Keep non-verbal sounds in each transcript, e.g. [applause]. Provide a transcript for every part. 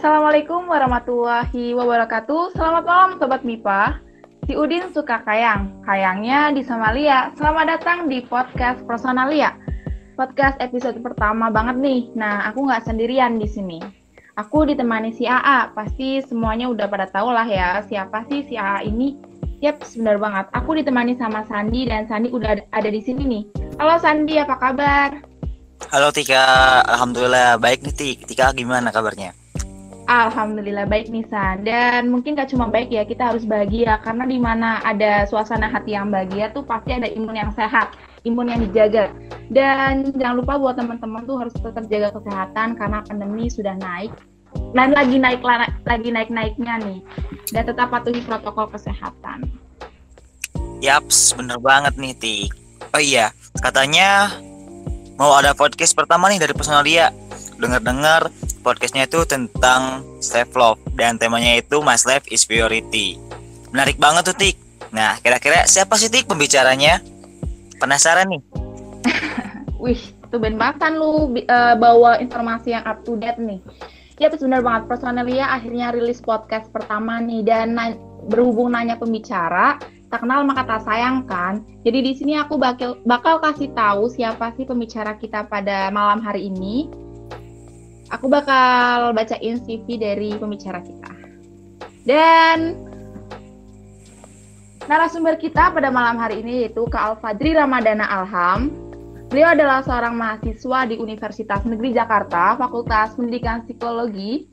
Assalamualaikum warahmatullahi wabarakatuh. Selamat malam Sobat MIPA. Si Udin suka kayang, kayangnya di Somalia. Selamat datang di podcast Personalia. Podcast episode pertama banget nih. Nah, aku nggak sendirian di sini. Aku ditemani si AA. Pasti semuanya udah pada tahu lah ya siapa sih si AA ini. Yap, benar banget. Aku ditemani sama Sandi dan Sandi udah ada di sini nih. Halo Sandi, apa kabar? Halo Tika, Alhamdulillah baik nih Tik. Tika gimana kabarnya? Alhamdulillah baik nih San. Dan mungkin gak cuma baik ya, kita harus bahagia karena di mana ada suasana hati yang bahagia tuh pasti ada imun yang sehat, imun yang dijaga. Dan jangan lupa buat teman-teman tuh harus tetap jaga kesehatan karena pandemi sudah naik dan lagi naik lagi naik naiknya nih. Dan tetap patuhi protokol kesehatan. Yaps, bener banget nih Tik. Oh iya, katanya mau ada podcast pertama nih dari Personalia. Dengar-dengar podcastnya itu tentang self love dan temanya itu My Life is Priority. Menarik banget tuh Tik. Nah, kira-kira siapa sih Tik pembicaranya? Penasaran nih. [laughs] Wih, tuh ben banget lu uh, bawa informasi yang up to date nih. Ya, benar banget. Personalia akhirnya rilis podcast pertama nih dan na berhubung nanya pembicara, tak kenal maka tak sayang kan. Jadi di sini aku bakal bakal kasih tahu siapa sih pembicara kita pada malam hari ini aku bakal bacain CV dari pembicara kita. Dan narasumber kita pada malam hari ini yaitu Kak Alfadri Ramadana Alham. Beliau adalah seorang mahasiswa di Universitas Negeri Jakarta, Fakultas Pendidikan Psikologi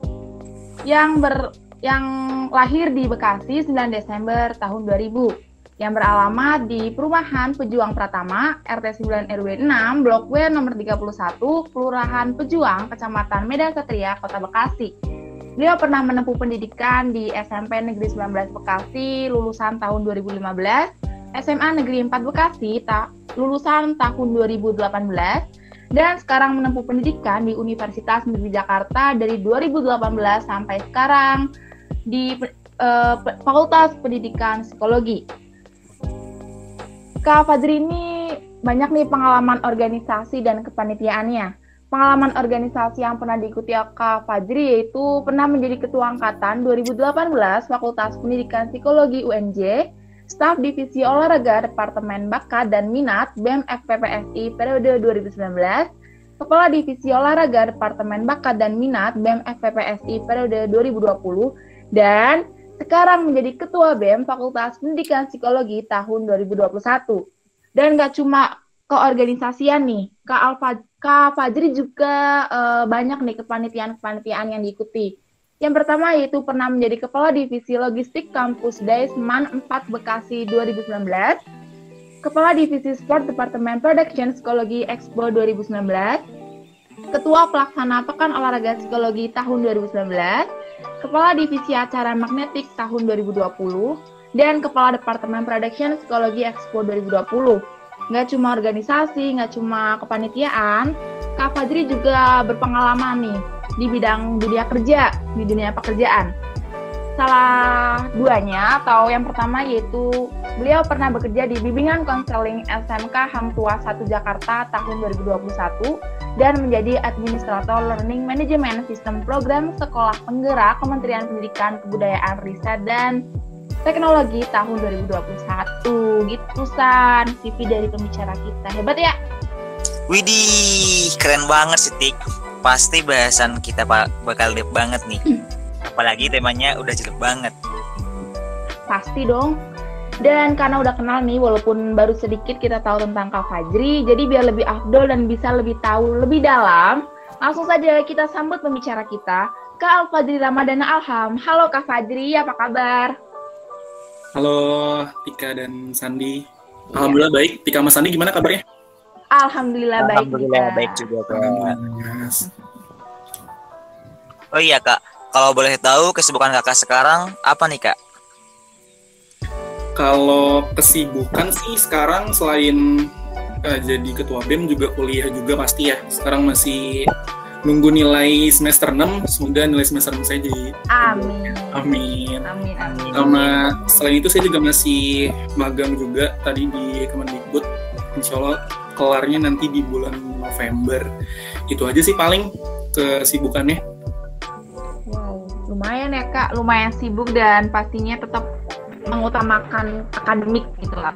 yang ber yang lahir di Bekasi 9 Desember tahun 2000 yang beralamat di Perumahan Pejuang Pratama, RT 9 RW 6, Blok W nomor 31, Kelurahan Pejuang, Kecamatan Medan Satria, Kota Bekasi. Beliau pernah menempuh pendidikan di SMP Negeri 19 Bekasi, lulusan tahun 2015, SMA Negeri 4 Bekasi, ta lulusan tahun 2018, dan sekarang menempuh pendidikan di Universitas Negeri Jakarta dari 2018 sampai sekarang di uh, Fakultas Pendidikan Psikologi. Kak Fadri ini banyak nih pengalaman organisasi dan kepanitiaannya. Pengalaman organisasi yang pernah diikuti Kak Fadri yaitu pernah menjadi Ketua Angkatan 2018 Fakultas Pendidikan Psikologi UNJ, Staf Divisi Olahraga Departemen Bakat dan Minat BEM FPPSI periode 2019, Kepala Divisi Olahraga Departemen Bakat dan Minat BEM FPPSI periode 2020, dan sekarang menjadi Ketua BEM Fakultas Pendidikan Psikologi tahun 2021. Dan nggak cuma keorganisasian nih, Kak Alfa, Kak Fajri juga uh, banyak nih kepanitiaan-kepanitiaan yang diikuti. Yang pertama yaitu pernah menjadi Kepala Divisi Logistik Kampus Daisman 4 Bekasi 2019, Kepala Divisi Sport Departemen Production Psikologi Expo 2019, Ketua Pelaksana Pekan Olahraga Psikologi tahun 2019, Kepala Divisi Acara Magnetik tahun 2020, dan Kepala Departemen Production Psikologi Expo 2020. Nggak cuma organisasi, nggak cuma kepanitiaan, Kak Fajri juga berpengalaman nih di bidang dunia kerja, di dunia pekerjaan. Salah duanya atau yang pertama yaitu beliau pernah bekerja di bimbingan konseling SMK Hang Tua 1 Jakarta tahun 2021 dan menjadi Administrator Learning Management Sistem Program Sekolah Penggerak Kementerian Pendidikan, Kebudayaan, Riset, dan Teknologi tahun 2021. Gitu, San. CV dari pembicara kita. Hebat ya? Widih, keren banget sih, Tik. Pasti bahasan kita bakal deep banget nih. [clears throat] Apalagi temanya udah jelek banget. Pasti dong. Dan karena udah kenal nih, walaupun baru sedikit kita tahu tentang Kak Fajri, jadi biar lebih afdol dan bisa lebih tahu lebih dalam, langsung saja kita sambut pembicara kita, Kak Alfadri Ramadana Alham. Halo Kak Fajri, apa kabar? Halo Tika dan Sandi. Alhamdulillah baik. Tika sama Sandi gimana kabarnya? Alhamdulillah, baik. Alhamdulillah baik juga Kak. Oh iya Kak, kalau boleh tahu kesibukan Kakak sekarang apa nih Kak? Kalau kesibukan sih sekarang selain uh, jadi ketua BEM juga kuliah juga pasti ya. Sekarang masih nunggu nilai semester 6, semoga nilai semester 6 saya jadi Amin. Amin. Amin amin. Sama selain itu saya juga masih magang juga tadi di Kemendikbud. Insya Allah kelarnya nanti di bulan November. Itu aja sih paling kesibukannya. Wow ya kak lumayan sibuk dan pastinya tetap mengutamakan akademik gitu lah.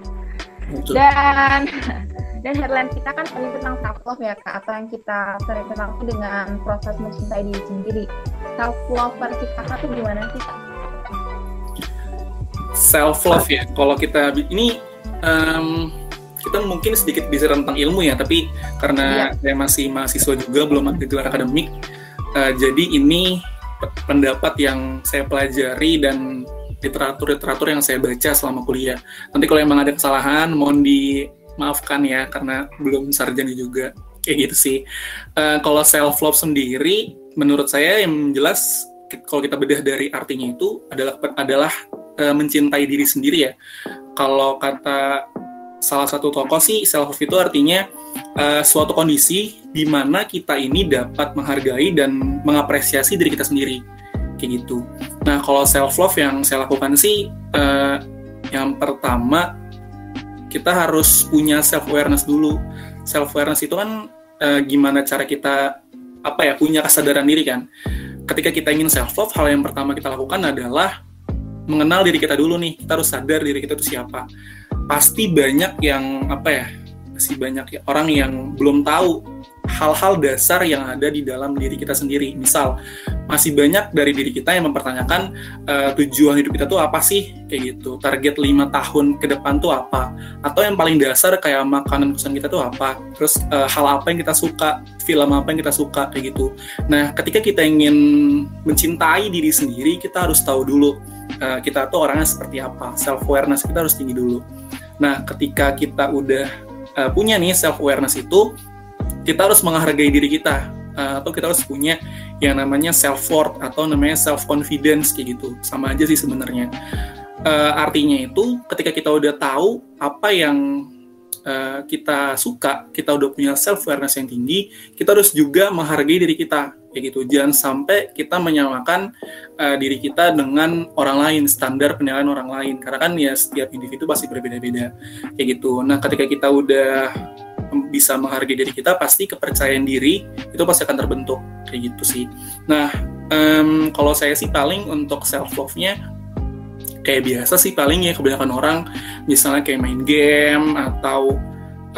Dan [laughs] dan headline kita kan tadi tentang self love ya kak atau yang kita sering kenal dengan proses mencintai diri sendiri. Self love versi kakak tuh gimana sih kak? Self love ya. Kalau kita ini um, kita mungkin sedikit bisa tentang ilmu ya, tapi karena ya. saya masih mahasiswa juga belum ada gelar akademik, uh, jadi ini pendapat yang saya pelajari dan literatur-literatur yang saya baca selama kuliah. Nanti kalau emang ada kesalahan, mohon dimaafkan ya, karena belum sarjana juga. Kayak gitu sih. Uh, kalau self-love sendiri, menurut saya yang jelas, kalau kita bedah dari artinya itu adalah adalah uh, mencintai diri sendiri ya. Kalau kata salah satu tokoh sih self love itu artinya uh, suatu kondisi di mana kita ini dapat menghargai dan mengapresiasi diri kita sendiri kayak gitu. Nah kalau self love yang saya lakukan sih uh, yang pertama kita harus punya self awareness dulu. Self awareness itu kan uh, gimana cara kita apa ya punya kesadaran diri kan. Ketika kita ingin self love, hal yang pertama kita lakukan adalah mengenal diri kita dulu nih. Kita harus sadar diri kita itu siapa pasti banyak yang apa ya masih banyak ya, orang yang belum tahu hal-hal dasar yang ada di dalam diri kita sendiri. Misal, masih banyak dari diri kita yang mempertanyakan uh, tujuan hidup kita tuh apa sih, kayak gitu. Target lima tahun ke depan tuh apa? Atau yang paling dasar kayak makanan kesukaan kita tuh apa? Terus uh, hal apa yang kita suka, film apa yang kita suka, kayak gitu. Nah, ketika kita ingin mencintai diri sendiri, kita harus tahu dulu uh, kita tuh orangnya seperti apa. Self awareness kita harus tinggi dulu. Nah, ketika kita udah uh, punya nih self awareness itu, kita harus menghargai diri kita uh, atau kita harus punya yang namanya self worth atau namanya self confidence kayak gitu. Sama aja sih sebenarnya. Uh, artinya itu ketika kita udah tahu apa yang uh, kita suka, kita udah punya self awareness yang tinggi, kita harus juga menghargai diri kita kayak gitu. Jangan sampai kita menyamakan uh, diri kita dengan orang lain standar penilaian orang lain. Karena kan ya setiap individu pasti berbeda-beda kayak gitu. Nah ketika kita udah bisa menghargai diri kita pasti kepercayaan diri itu pasti akan terbentuk kayak gitu sih. Nah um, kalau saya sih paling untuk self love nya kayak biasa sih paling ya kebanyakan orang misalnya kayak main game atau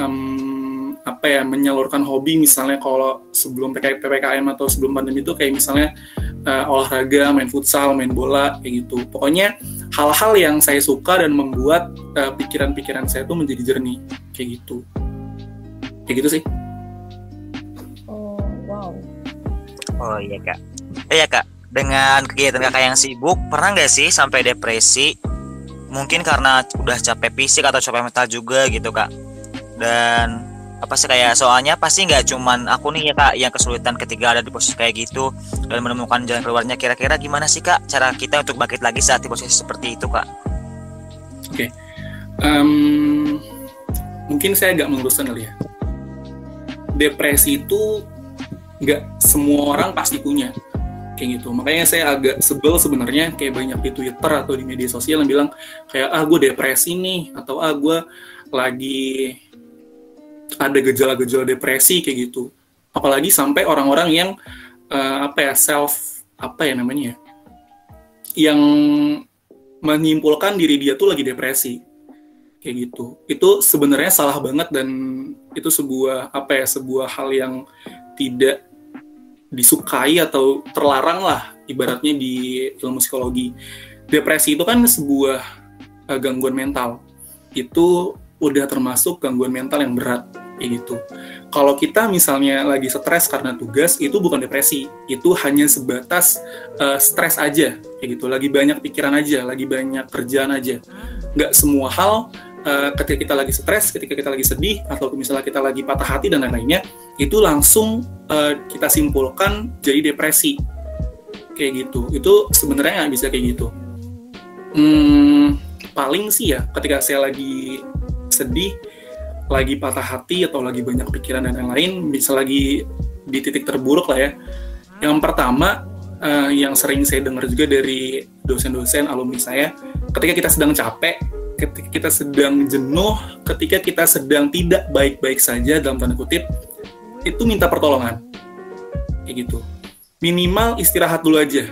um, apa ya menyalurkan hobi misalnya kalau sebelum ppkm atau sebelum pandemi itu kayak misalnya uh, olahraga main futsal main bola kayak gitu. Pokoknya hal-hal yang saya suka dan membuat eh, pikiran-pikiran saya itu menjadi jernih kayak gitu. Kayak gitu sih. Oh wow. Oh iya kak. Eh ya kak dengan kegiatan kakak yang sibuk pernah nggak sih sampai depresi mungkin karena udah capek fisik atau capek mental juga gitu kak dan apa sih kayak soalnya pasti nggak cuman aku nih ya kak yang kesulitan ketika ada di posisi kayak gitu dan menemukan jalan keluarnya kira-kira gimana sih kak cara kita untuk bangkit lagi saat di posisi seperti itu kak? Oke, okay. um, mungkin saya agak meluruskan kali ya. Depresi itu nggak semua orang pasti punya kayak gitu. Makanya saya agak sebel sebenarnya kayak banyak di Twitter atau di media sosial yang bilang kayak ah gue depresi nih atau ah gue lagi ada gejala-gejala depresi kayak gitu. Apalagi sampai orang-orang yang uh, apa ya self apa ya namanya ya, yang menyimpulkan diri dia tuh lagi depresi kayak gitu. Itu sebenarnya salah banget dan itu sebuah apa ya sebuah hal yang tidak disukai atau terlarang lah ibaratnya di ilmu psikologi depresi itu kan sebuah uh, gangguan mental itu udah termasuk gangguan mental yang berat gitu. Kalau kita misalnya lagi stres karena tugas, itu bukan depresi, itu hanya sebatas uh, stres aja, kayak gitu. Lagi banyak pikiran aja, lagi banyak kerjaan aja. Nggak semua hal uh, ketika kita lagi stres, ketika kita lagi sedih, atau misalnya kita lagi patah hati dan lain-lainnya, itu langsung uh, kita simpulkan jadi depresi, kayak gitu. Itu sebenarnya nggak bisa kayak gitu. Hmm, paling sih ya, ketika saya lagi sedih, lagi patah hati atau lagi banyak pikiran dan lain-lain, bisa lagi di titik terburuk lah ya. Yang pertama, uh, yang sering saya dengar juga dari dosen-dosen alumni saya, ketika kita sedang capek, ketika kita sedang jenuh, ketika kita sedang tidak baik-baik saja dalam tanda kutip, itu minta pertolongan. Kayak gitu. Minimal istirahat dulu aja.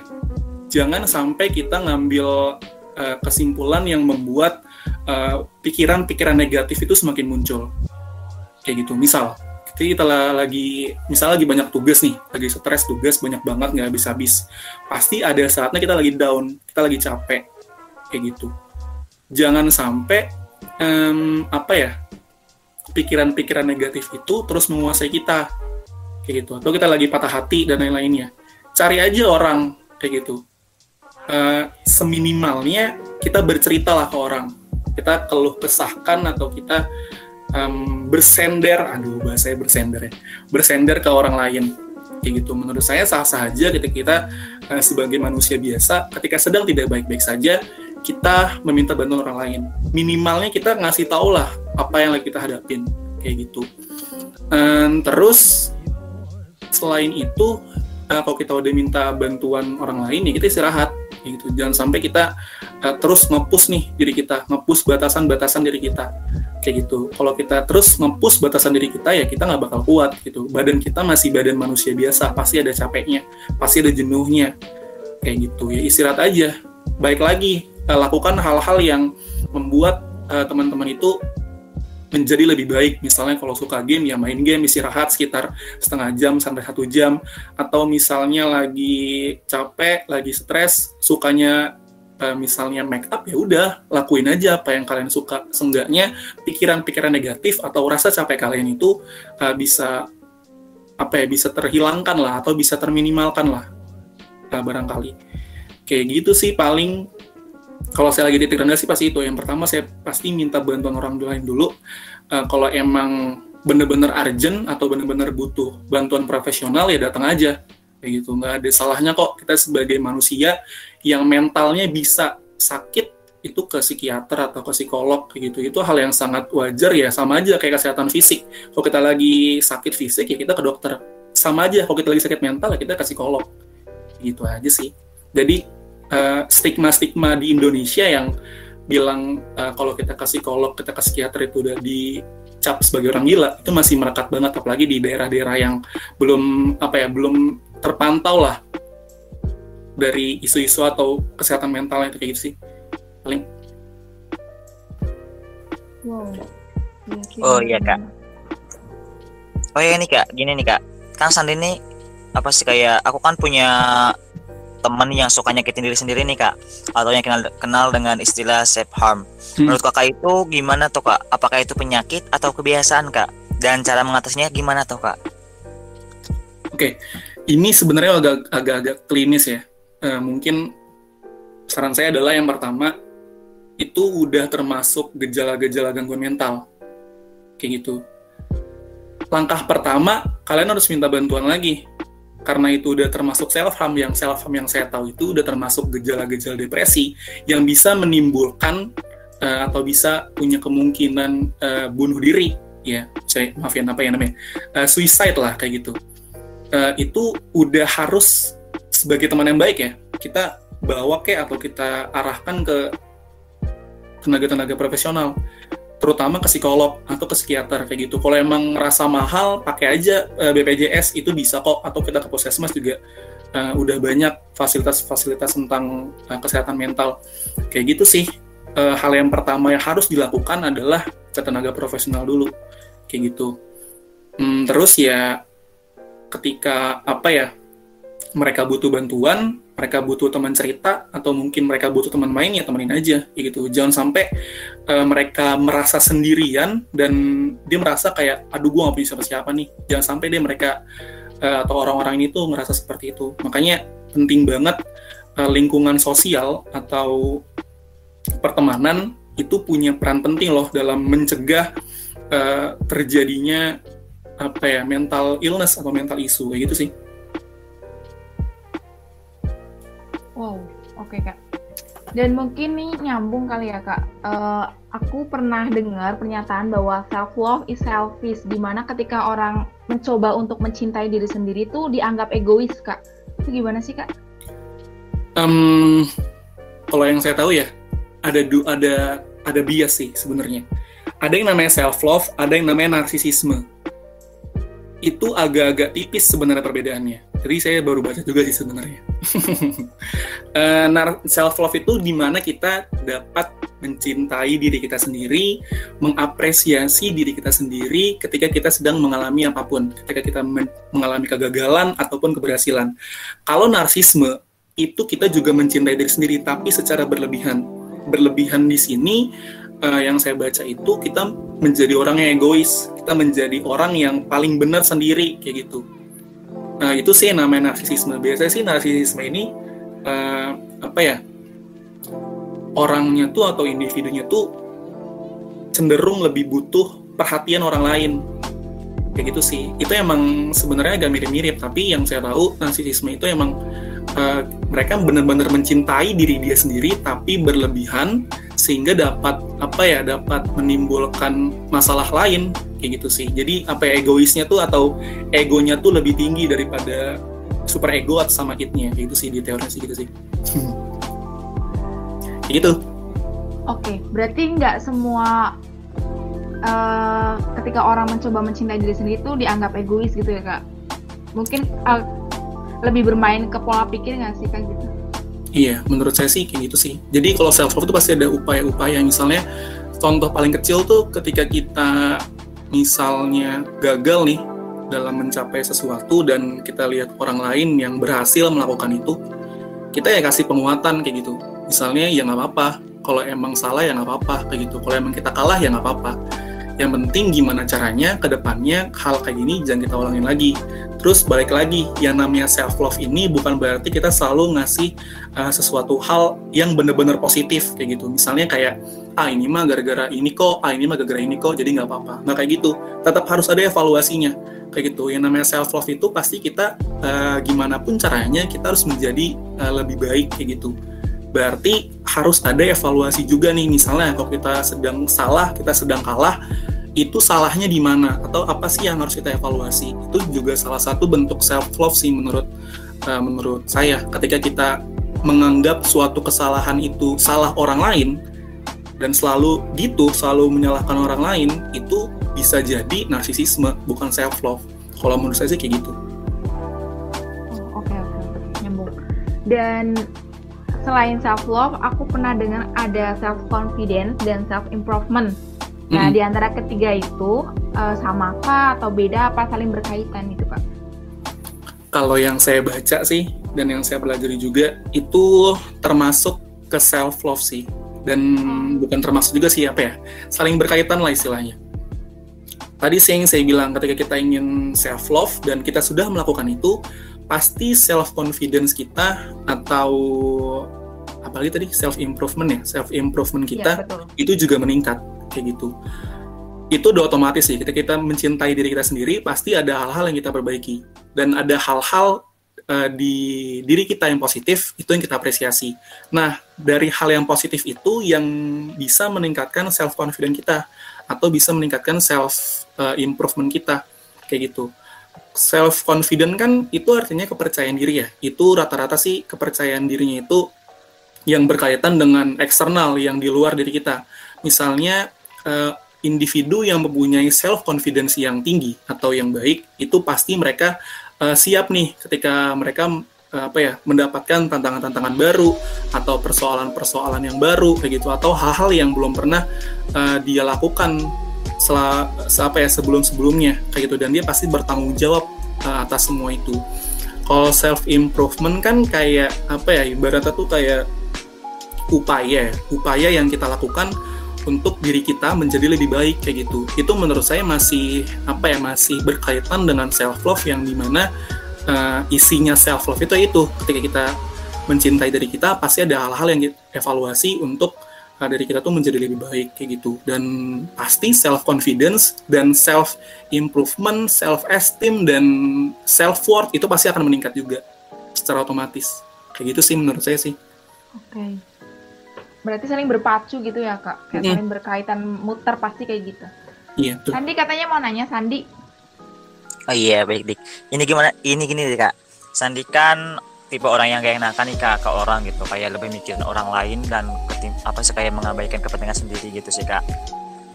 jangan sampai kita ngambil uh, kesimpulan yang membuat uh, pikiran-pikiran uh, negatif itu semakin muncul kayak gitu misal kita lagi misal lagi banyak tugas nih lagi stres tugas banyak banget nggak habis habis pasti ada saatnya kita lagi down kita lagi capek kayak gitu jangan sampai um, apa ya pikiran-pikiran negatif itu terus menguasai kita kayak gitu atau kita lagi patah hati dan lain-lainnya cari aja orang kayak gitu uh, seminimalnya kita bercerita lah ke orang kita keluh kesahkan atau kita um, bersender, aduh bahasa bersender ya, bersender ke orang lain. Kayak gitu. Menurut saya sah-sah aja ketika kita uh, sebagai manusia biasa, ketika sedang tidak baik-baik saja, kita meminta bantuan orang lain. Minimalnya kita ngasih tau lah apa yang lagi kita hadapin, kayak gitu. Um, terus selain itu, uh, kalau kita udah minta bantuan orang lain, ya kita istirahat gitu. Jangan sampai kita uh, terus ngepus nih diri kita ngepus batasan-batasan diri kita kayak gitu. Kalau kita terus ngepus batasan diri kita ya kita nggak bakal kuat gitu. Badan kita masih badan manusia biasa pasti ada capeknya pasti ada jenuhnya kayak gitu. Ya istirahat aja baik lagi uh, lakukan hal-hal yang membuat uh, teman-teman itu menjadi lebih baik. Misalnya kalau suka game ya main game istirahat sekitar setengah jam sampai satu jam. Atau misalnya lagi capek, lagi stres, sukanya uh, misalnya make up ya udah lakuin aja apa yang kalian suka. Seenggaknya pikiran-pikiran negatif atau rasa capek kalian itu uh, bisa apa ya bisa terhilangkan lah atau bisa terminimalkan lah uh, barangkali. Kayak gitu sih paling kalau saya lagi di titik rendah sih pasti itu. Yang pertama saya pasti minta bantuan orang lain dulu. Uh, kalau emang bener-bener urgent atau bener-bener butuh bantuan profesional ya datang aja. Kayak gitu. Nggak ada salahnya kok kita sebagai manusia yang mentalnya bisa sakit itu ke psikiater atau ke psikolog kayak gitu. Itu hal yang sangat wajar ya. Sama aja kayak kesehatan fisik. Kalau kita lagi sakit fisik ya kita ke dokter. Sama aja. Kalau kita lagi sakit mental ya kita ke psikolog. Gitu aja sih. Jadi Eh, stigma-stigma di Indonesia yang bilang uh, kalau kita ke psikolog, kita ke psikiater itu udah dicap sebagai orang gila, itu masih melekat banget apalagi di daerah-daerah yang belum apa ya, belum terpantau lah dari isu-isu atau kesehatan mentalnya itu kayak gitu sih. Paling. Wow. Oh iya kak. Oh iya nih kak, gini nih kak. Kan Sandi ini apa sih kayak aku kan punya teman yang suka nyakitin diri sendiri nih kak. Atau yang kenal kenal dengan istilah self harm. Hmm. menurut kakak itu gimana tuh kak? Apakah itu penyakit atau kebiasaan kak? Dan cara mengatasinya gimana tuh kak? Oke. Okay. ini sebenarnya agak agak klinis ya. Uh, mungkin saran saya adalah yang pertama itu udah termasuk gejala-gejala gangguan mental. Kayak gitu. Langkah pertama kalian harus minta bantuan lagi karena itu udah termasuk self harm yang self harm yang saya tahu itu udah termasuk gejala-gejala depresi yang bisa menimbulkan uh, atau bisa punya kemungkinan uh, bunuh diri. Ya saya maaf ya apa ya namanya? Uh, suicide lah kayak gitu. Uh, itu udah harus sebagai teman yang baik ya kita bawa ke atau kita arahkan ke tenaga-tenaga profesional terutama ke psikolog atau ke psikiater kayak gitu. Kalau emang ngerasa mahal, pakai aja eh, BPJS itu bisa kok atau kita ke puskesmas juga uh, udah banyak fasilitas-fasilitas tentang uh, kesehatan mental. Kayak gitu sih. Uh, hal yang pertama yang harus dilakukan adalah ke tenaga profesional dulu. Kayak gitu. Hmm, terus ya ketika apa ya mereka butuh bantuan, mereka butuh teman cerita atau mungkin mereka butuh teman main ya temenin aja gitu. Jangan sampai uh, mereka merasa sendirian dan dia merasa kayak aduh gue gak punya siapa-siapa nih. Jangan sampai dia mereka uh, atau orang-orang ini tuh merasa seperti itu. Makanya penting banget uh, lingkungan sosial atau pertemanan itu punya peran penting loh dalam mencegah uh, terjadinya apa ya mental illness atau mental issue kayak gitu sih Wow, oke okay, kak. Dan mungkin nih nyambung kali ya kak. Uh, aku pernah dengar pernyataan bahwa self love is selfish, di mana ketika orang mencoba untuk mencintai diri sendiri tuh dianggap egois kak. Itu gimana sih kak? Um, kalau yang saya tahu ya ada ada ada bias sih sebenarnya. Ada yang namanya self love, ada yang namanya narsisisme. Itu agak-agak tipis sebenarnya perbedaannya Jadi saya baru baca juga sih sebenarnya. [laughs] uh, self love itu di mana kita dapat mencintai diri kita sendiri, mengapresiasi diri kita sendiri ketika kita sedang mengalami apa pun, ketika kita mengalami kegagalan ataupun keberhasilan. Kalau narsisme itu kita juga mencintai diri sendiri tapi secara berlebihan. Berlebihan di sini uh, yang saya baca itu kita menjadi orang yang egois, kita menjadi orang yang paling benar sendiri kayak gitu Nah itu sih namanya narsisisme. Biasanya sih narsisisme ini uh, apa ya orangnya tuh atau individunya tuh cenderung lebih butuh perhatian orang lain kayak gitu sih. Itu emang sebenarnya agak mirip-mirip. Tapi yang saya tahu narsisisme itu emang uh, mereka benar-benar mencintai diri dia sendiri tapi berlebihan sehingga dapat apa ya dapat menimbulkan masalah lain kayak gitu sih. Jadi apa ya egoisnya tuh atau egonya tuh lebih tinggi daripada super ego atau sama itnya kayak gitu sih di teori sih gitu sih. [laughs] Kayak gitu. Oke berarti nggak semua uh, ketika orang mencoba mencintai diri sendiri itu dianggap egois gitu ya kak? Mungkin uh, lebih bermain ke pola pikir nggak sih kak gitu Iya, menurut saya sih kayak gitu sih. Jadi kalau self love itu pasti ada upaya-upaya. Misalnya contoh paling kecil tuh ketika kita misalnya gagal nih dalam mencapai sesuatu dan kita lihat orang lain yang berhasil melakukan itu, kita ya kasih penguatan kayak gitu. Misalnya ya nggak apa-apa, kalau emang salah ya nggak apa-apa kayak gitu. Kalau emang kita kalah ya nggak apa-apa. Yang penting gimana caranya ke depannya hal kayak gini jangan kita ulangin lagi. Terus balik lagi, yang namanya self love ini bukan berarti kita selalu ngasih uh, sesuatu hal yang benar-benar positif kayak gitu. Misalnya kayak ah ini mah gara-gara ini kok, ah ini mah gara-gara ini kok, jadi nggak apa-apa. Nah kayak gitu, tetap harus ada evaluasinya kayak gitu. Yang namanya self love itu pasti kita uh, gimana pun caranya kita harus menjadi uh, lebih baik kayak gitu. Berarti harus ada evaluasi juga nih. Misalnya kalau kita sedang salah, kita sedang kalah, itu salahnya di mana atau apa sih yang harus kita evaluasi? Itu juga salah satu bentuk self love sih menurut uh, menurut saya. Ketika kita menganggap suatu kesalahan itu salah orang lain, dan selalu gitu selalu menyalahkan orang lain itu bisa jadi narsisisme bukan self love kalau menurut saya sih kayak gitu oh, oke oke nyambung dan selain self love aku pernah dengar ada self confidence dan self improvement nah mm. di antara ketiga itu uh, samakah atau beda apa saling berkaitan gitu kak? Kalau yang saya baca sih dan yang saya pelajari juga itu termasuk ke self love sih. Dan bukan termasuk juga sih apa ya saling berkaitan lah istilahnya. Tadi sih yang saya bilang ketika kita ingin self love dan kita sudah melakukan itu pasti self confidence kita atau apalagi tadi self improvement ya self improvement kita ya, itu juga meningkat kayak gitu itu udah otomatis sih ketika kita mencintai diri kita sendiri pasti ada hal-hal yang kita perbaiki dan ada hal-hal uh, di diri kita yang positif itu yang kita apresiasi. Nah, dari hal yang positif itu yang bisa meningkatkan self confidence kita atau bisa meningkatkan self uh, improvement kita kayak gitu. Self confident kan itu artinya kepercayaan diri ya. Itu rata-rata sih kepercayaan dirinya itu yang berkaitan dengan eksternal yang di luar diri kita. Misalnya uh, individu yang mempunyai self confidence yang tinggi atau yang baik itu pasti mereka uh, siap nih ketika mereka uh, apa ya mendapatkan tantangan-tantangan baru atau persoalan-persoalan yang baru kayak gitu atau hal-hal yang belum pernah uh, dia lakukan setelah apa ya sebelum-sebelumnya kayak gitu. Dan dia pasti bertanggung jawab uh, atas semua itu. Kalau self improvement kan kayak apa ya ibaratnya tuh kayak upaya upaya yang kita lakukan untuk diri kita menjadi lebih baik kayak gitu. Itu menurut saya masih apa ya masih berkaitan dengan self love yang di mana uh, isinya self love itu itu ketika kita mencintai diri kita pasti ada hal-hal yang evaluasi untuk dari kita tuh menjadi lebih baik kayak gitu. Dan pasti self confidence dan self improvement self esteem dan self worth itu pasti akan meningkat juga secara otomatis. Kayak gitu sih menurut saya sih. Oke. Okay berarti saling berpacu gitu ya kak? Kayak mm. saling berkaitan muter pasti kayak gitu. Iya tuh. Sandi katanya mau nanya Sandi. Oh iya baik dik. Ini gimana? Ini gini nih kak. Sandi kan tipe orang yang kayak enakan nih kak ke orang gitu. Kayak lebih mikirin orang lain dan apa sih kayak mengabaikan kepentingan sendiri gitu sih kak.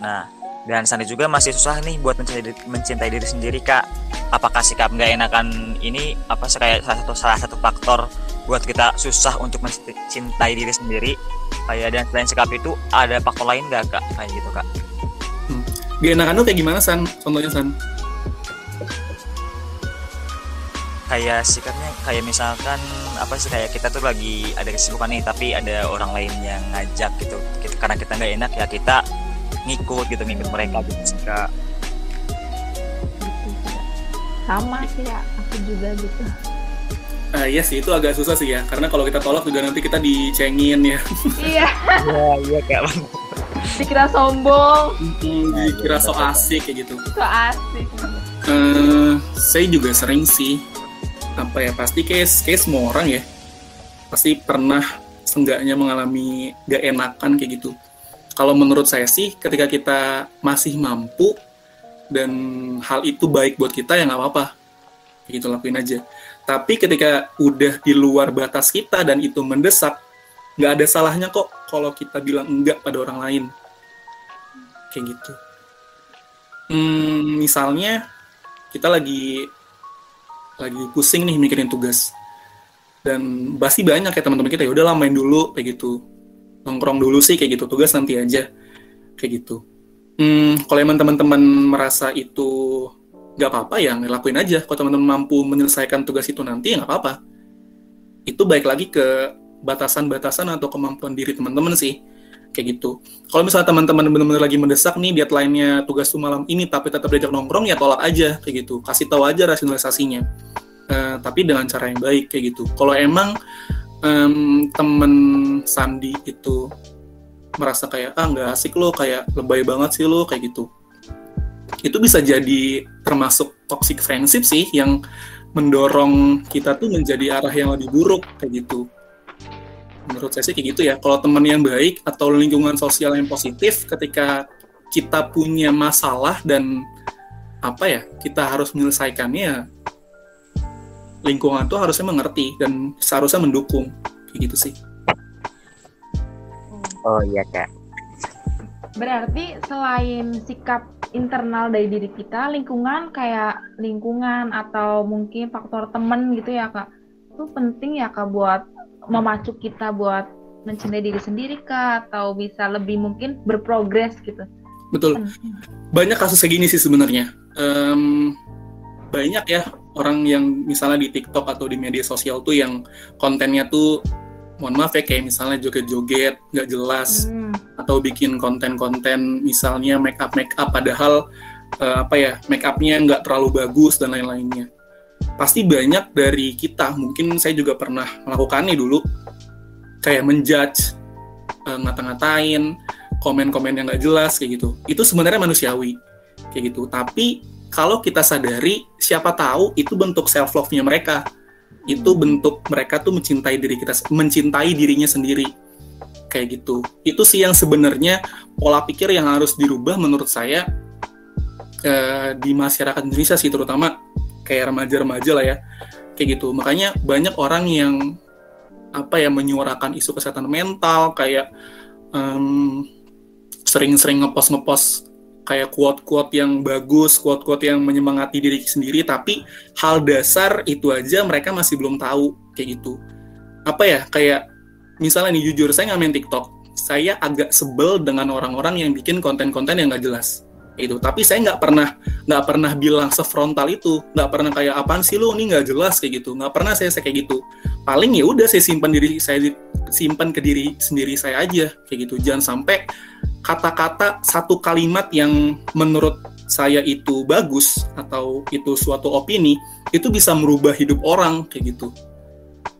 Nah dan Sandi juga masih susah nih buat mencintai diri, mencintai diri sendiri kak. Apakah sikap nggak enakan ini apa sih kayak salah satu salah satu faktor buat kita susah untuk mencintai diri sendiri? Kayak dan selain sikap itu ada faktor lain nggak kak? Kayak gitu kak. Hmm. gak enakan tuh kayak gimana san? Contohnya san kayak sikapnya kayak misalkan apa sih kayak kita tuh lagi ada kesibukan nih tapi ada orang lain yang ngajak gitu kita, karena kita nggak enak ya kita ngikut gitu ngikut mereka gitu sih kak sama sih ya aku juga gitu Uh, iya sih itu agak susah sih ya karena kalau kita tolak juga nanti kita dicengin ya. [laughs] Iya. Iya iya kak. Dikira sombong. Hmm, dikira so asik kayak gitu. So asik. Uh, saya juga sering sih apa ya pasti kayak kayak semua orang ya pasti pernah seenggaknya mengalami gak enakan kayak gitu. Kalau menurut saya sih ketika kita masih mampu dan hal itu baik buat kita ya nggak apa-apa, gitu lakuin aja tapi ketika udah di luar batas kita dan itu mendesak, nggak ada salahnya kok kalau kita bilang enggak pada orang lain. Kayak gitu. Hmm, misalnya kita lagi lagi pusing nih mikirin tugas. Dan pasti banyak ya teman-teman kita ya udah main dulu kayak gitu. Nongkrong dulu sih kayak gitu. Tugas nanti aja kayak gitu. Hmm, kalau emang teman-teman merasa itu nggak apa-apa ya ngelakuin aja. Kalau teman-teman mampu menyelesaikan tugas itu nanti ya nggak apa-apa. Itu baik lagi ke batasan-batasan atau kemampuan diri teman-teman sih kayak gitu. Kalau misalnya teman-teman benar-benar lagi mendesak nih deadline-nya tugas tuh malam ini tapi tetap diajak nongkrong ya tolak aja kayak gitu. Kasih tahu aja rasionalisasinya. Uh, tapi dengan cara yang baik kayak gitu. Kalau emang um, temen Sandi itu merasa kayak ah nggak asik lo kayak lebay banget sih lo kayak gitu. Itu bisa jadi termasuk toxic friendship sih yang mendorong kita tuh menjadi arah yang lebih buruk kayak gitu. Menurut saya sih kayak gitu ya. Kalau teman yang baik atau lingkungan sosial yang positif ketika kita punya masalah dan apa ya kita harus menyelesaikannya lingkungan tuh harusnya mengerti dan seharusnya mendukung kayak gitu sih. Oh iya kak. Berarti selain sikap internal dari diri kita, lingkungan kayak lingkungan atau mungkin faktor temen gitu ya kak, itu penting ya kak buat memacu kita buat mencintai diri sendiri kak atau bisa lebih mungkin berprogres gitu. Betul. Penting. Banyak kasus kayak gini sih sebenarnya. Um, banyak ya orang yang misalnya di TikTok atau di media sosial tuh yang kontennya tuh mohon maaf ya kayak misalnya joget-joget nggak jelas hmm. atau bikin konten-konten misalnya make up make up padahal uh, apa ya make upnya nggak terlalu bagus dan lain-lainnya pasti banyak dari kita. Mungkin saya juga pernah melakukannya dulu. Kayak menjudge uh, ngata-ngatain komen-komen yang nggak jelas kayak gitu. Itu sebenarnya manusiawi kayak gitu. Tapi kalau kita sadari siapa tahu itu bentuk self love-nya mereka. Itu bentuk mereka tuh mencintai diri kita mencintai dirinya sendiri kayak gitu. Itu sih yang sebenarnya pola pikir yang harus dirubah menurut saya eh, di masyarakat Indonesia sih terutama kayak remaja-remaja lah ya. Kayak gitu. Makanya banyak orang yang apa ya menyuarakan isu kesehatan mental kayak um, sering-sering ngepost ngepost kayak quote-quote yang bagus, quote-quote yang menyemangati diri sendiri, tapi hal dasar itu aja mereka masih belum tahu kayak gitu. Apa ya, kayak misalnya nih jujur saya nggak main TikTok, saya agak sebel dengan orang-orang yang bikin konten-konten yang nggak jelas itu. Tapi saya nggak pernah nggak pernah bilang sefrontal itu. Nggak pernah kayak apaan sih lo ini nggak jelas kayak gitu. Nggak pernah saya, saya kayak gitu. Paling ya udah saya simpan diri saya simpan ke diri sendiri saya aja kayak gitu. Jangan sampai kata-kata satu kalimat yang menurut saya itu bagus atau itu suatu opini itu bisa merubah hidup orang kayak gitu.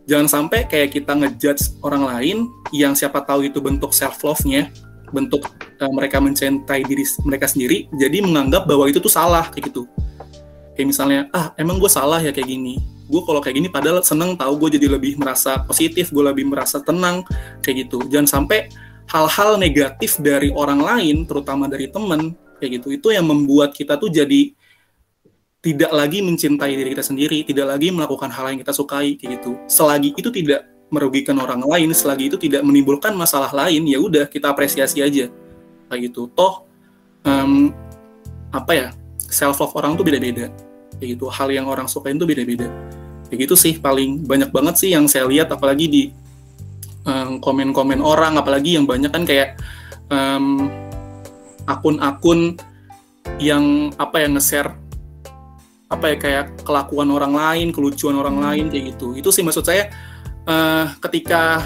Jangan sampai kayak kita ngejudge orang lain yang siapa tahu itu bentuk self love-nya, bentuk uh, mereka mencintai diri mereka sendiri, jadi menganggap bahwa itu tuh salah kayak gitu. Kayak misalnya, ah emang gue salah ya kayak gini. Gue kalau kayak gini padahal seneng tahu gue jadi lebih merasa positif, gue lebih merasa tenang kayak gitu. Jangan sampai hal-hal negatif dari orang lain, terutama dari teman, kayak gitu, itu yang membuat kita tuh jadi tidak lagi mencintai diri kita sendiri, tidak lagi melakukan hal yang kita sukai, kayak gitu. Selagi itu tidak merugikan orang lain, selagi itu tidak menimbulkan masalah lain, ya udah kita apresiasi aja, kayak gitu. Toh um, apa ya self love orang tuh beda-beda kayak gitu hal yang orang sukain tuh beda-beda kayak gitu sih paling banyak banget sih yang saya lihat apalagi di komen-komen orang apalagi yang banyak kan kayak um, akun-akun yang apa yang nge-share apa ya kayak kelakuan orang lain, kelucuan orang lain kayak gitu. Itu sih maksud saya uh, ketika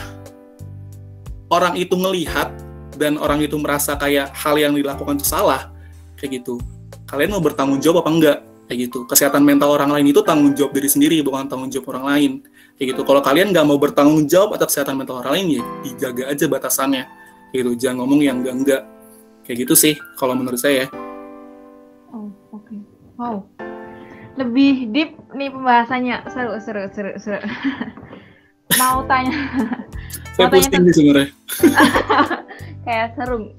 orang itu ngelihat dan orang itu merasa kayak hal yang dilakukan itu salah kayak gitu. Kalian mau bertanggung jawab apa enggak? Kayak gitu. Kesehatan mental orang lain itu tanggung jawab diri sendiri bukan tanggung jawab orang lain. Kayak gitu. Kalau kalian nggak mau bertanggung jawab atas kesehatan mental orang lain ya dijaga aja batasannya. Kayak gitu. Jangan ngomong yang enggak-enggak. Kayak gitu sih kalau menurut saya. Oh, oke. Okay. Wow lebih deep nih pembahasannya seru seru seru seru [laughs] mau tanya saya mau tanya nih sebenarnya. [laughs] Kayak seru.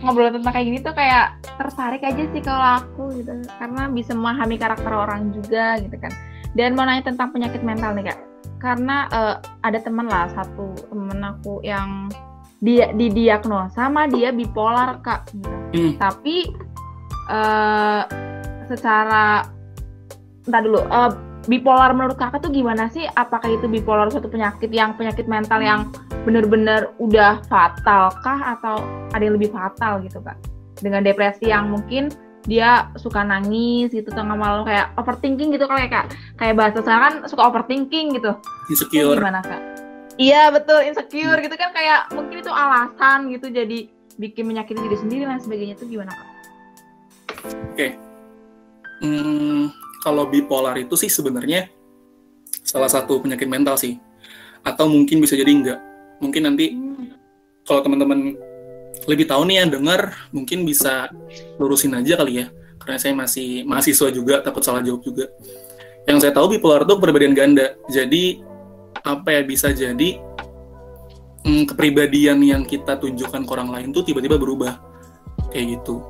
Ngobrol tentang kayak gini tuh kayak tertarik aja sih kalau aku gitu. Karena bisa memahami karakter orang juga gitu kan. Dan mau nanya tentang penyakit mental nih kak. Karena uh, ada teman lah satu temen aku yang dia didiagnosa sama dia bipolar kak hmm. tapi uh, secara entah dulu uh, bipolar menurut kakak tuh gimana sih? Apakah itu bipolar suatu penyakit yang penyakit mental yang benar-benar udah fatal kah? Atau ada yang lebih fatal gitu kak? Dengan depresi yang mungkin dia suka nangis gitu tengah malam kayak overthinking gitu kali ya kak? Kayak bahasa sekarang kan suka overthinking gitu. Insecure. itu gimana kak? Iya betul insecure gitu kan kayak mungkin itu alasan gitu jadi bikin menyakiti diri sendiri dan sebagainya. Itu gimana kak? Oke. Okay Hmm, kalau bipolar itu sih sebenarnya salah satu penyakit mental sih. Atau mungkin bisa jadi enggak. Mungkin nanti hmm. kalau teman-teman lebih tahu nih yang dengar, mungkin bisa lurusin aja kali ya. Karena saya masih mahasiswa juga, takut salah jawab juga. Yang saya tahu bipolar itu kepribadian ganda. Jadi apa ya bisa jadi hmm, kepribadian yang kita tunjukkan ke orang lain tuh tiba-tiba berubah kayak gitu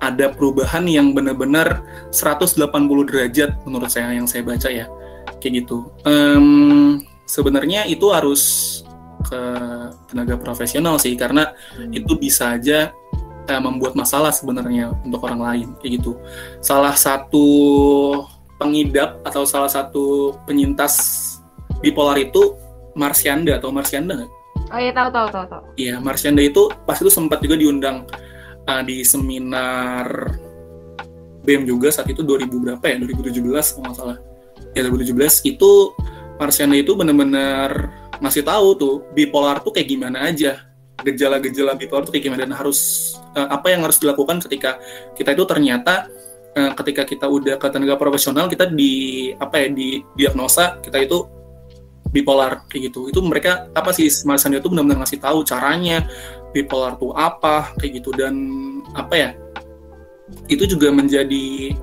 ada perubahan yang benar-benar 180 derajat menurut saya yang saya baca ya kayak gitu um, sebenarnya itu harus ke tenaga profesional sih karena hmm. itu bisa aja uh, membuat masalah sebenarnya untuk orang lain kayak gitu salah satu pengidap atau salah satu penyintas bipolar itu Marsyanda atau Marsyanda nggak? Oh iya tahu tahu tahu tahu. Iya Marsyanda itu pas itu sempat juga diundang uh, di seminar BEM juga saat itu 2000 berapa ya? 2017 kalau nggak salah. Ya 2017 itu Marsiana itu benar-benar masih tahu tuh bipolar tuh kayak gimana aja. Gejala-gejala bipolar tuh kayak gimana dan harus uh, apa yang harus dilakukan ketika kita itu ternyata uh, ketika kita udah ke tenaga profesional kita di apa ya di diagnosa kita itu bipolar kayak gitu. Itu mereka apa sih Marsiana itu benar-benar ngasih tahu caranya bipolar tuh apa kayak gitu. Dan apa ya itu juga menjadi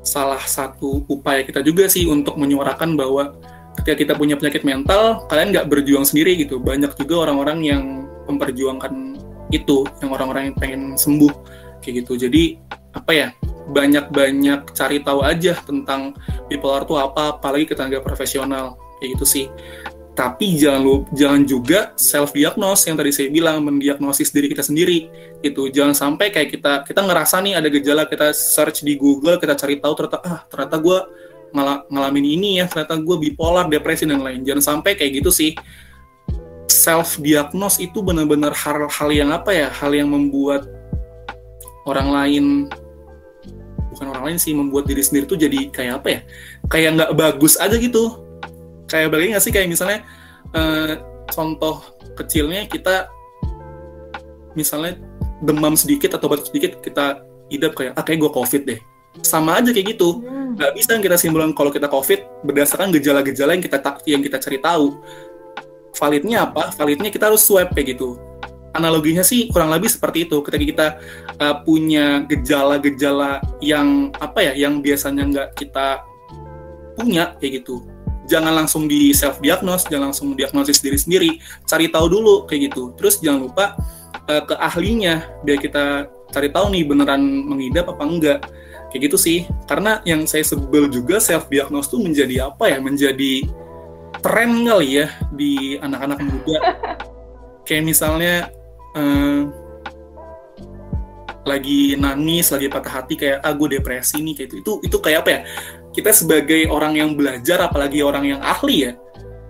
salah satu upaya kita juga sih untuk menyuarakan bahwa ketika kita punya penyakit mental kalian nggak berjuang sendiri gitu. Banyak juga orang-orang yang memperjuangkan itu yang orang-orang yang pengen sembuh kayak gitu. Jadi apa ya banyak-banyak cari tahu aja tentang bipolar tuh apa apalagi ke profesional kayak gitu sih tapi jangan lu jangan juga self diagnose yang tadi saya bilang mendiagnosis diri kita sendiri. Itu jangan sampai kayak kita kita ngerasa nih ada gejala kita search di Google kita cari tahu ternyata ah ternyata gue ngal ngalamin ini ya ternyata gue bipolar depresi dan lain jangan sampai kayak gitu sih. Self diagnose itu benar-benar hal-hal yang apa ya? Hal yang membuat orang lain bukan orang lain sih membuat diri sendiri tuh jadi kayak apa ya? Kayak nggak bagus aja gitu kayak bagaimana nggak sih? Kayak misalnya uh, contoh kecilnya kita misalnya demam sedikit atau batuk sedikit kita idap kayak ah kayak gue covid deh. Sama aja kayak gitu. Hmm. nggak bisa kita simpulkan kalau kita covid berdasarkan gejala-gejala yang kita yang kita cari tahu. Validnya apa? Validnya kita harus swab kayak gitu. Analoginya sih kurang lebih seperti itu. Ketika kita uh, punya gejala-gejala yang apa ya yang biasanya nggak kita punya kayak gitu jangan langsung di self diagnose jangan langsung diagnosis diri sendiri. Cari tahu dulu kayak gitu. Terus jangan lupa uh, ke ahlinya biar kita cari tahu nih beneran mengidap apa enggak. Kayak gitu sih. Karena yang saya sebel juga self diagnose tuh menjadi apa ya? Menjadi tren kali ya di anak-anak muda. [laughs] Kayak misalnya uh, lagi nangis lagi patah hati kayak ah gue depresi nih kayak itu itu itu kayak apa ya? Kita sebagai orang yang belajar apalagi orang yang ahli ya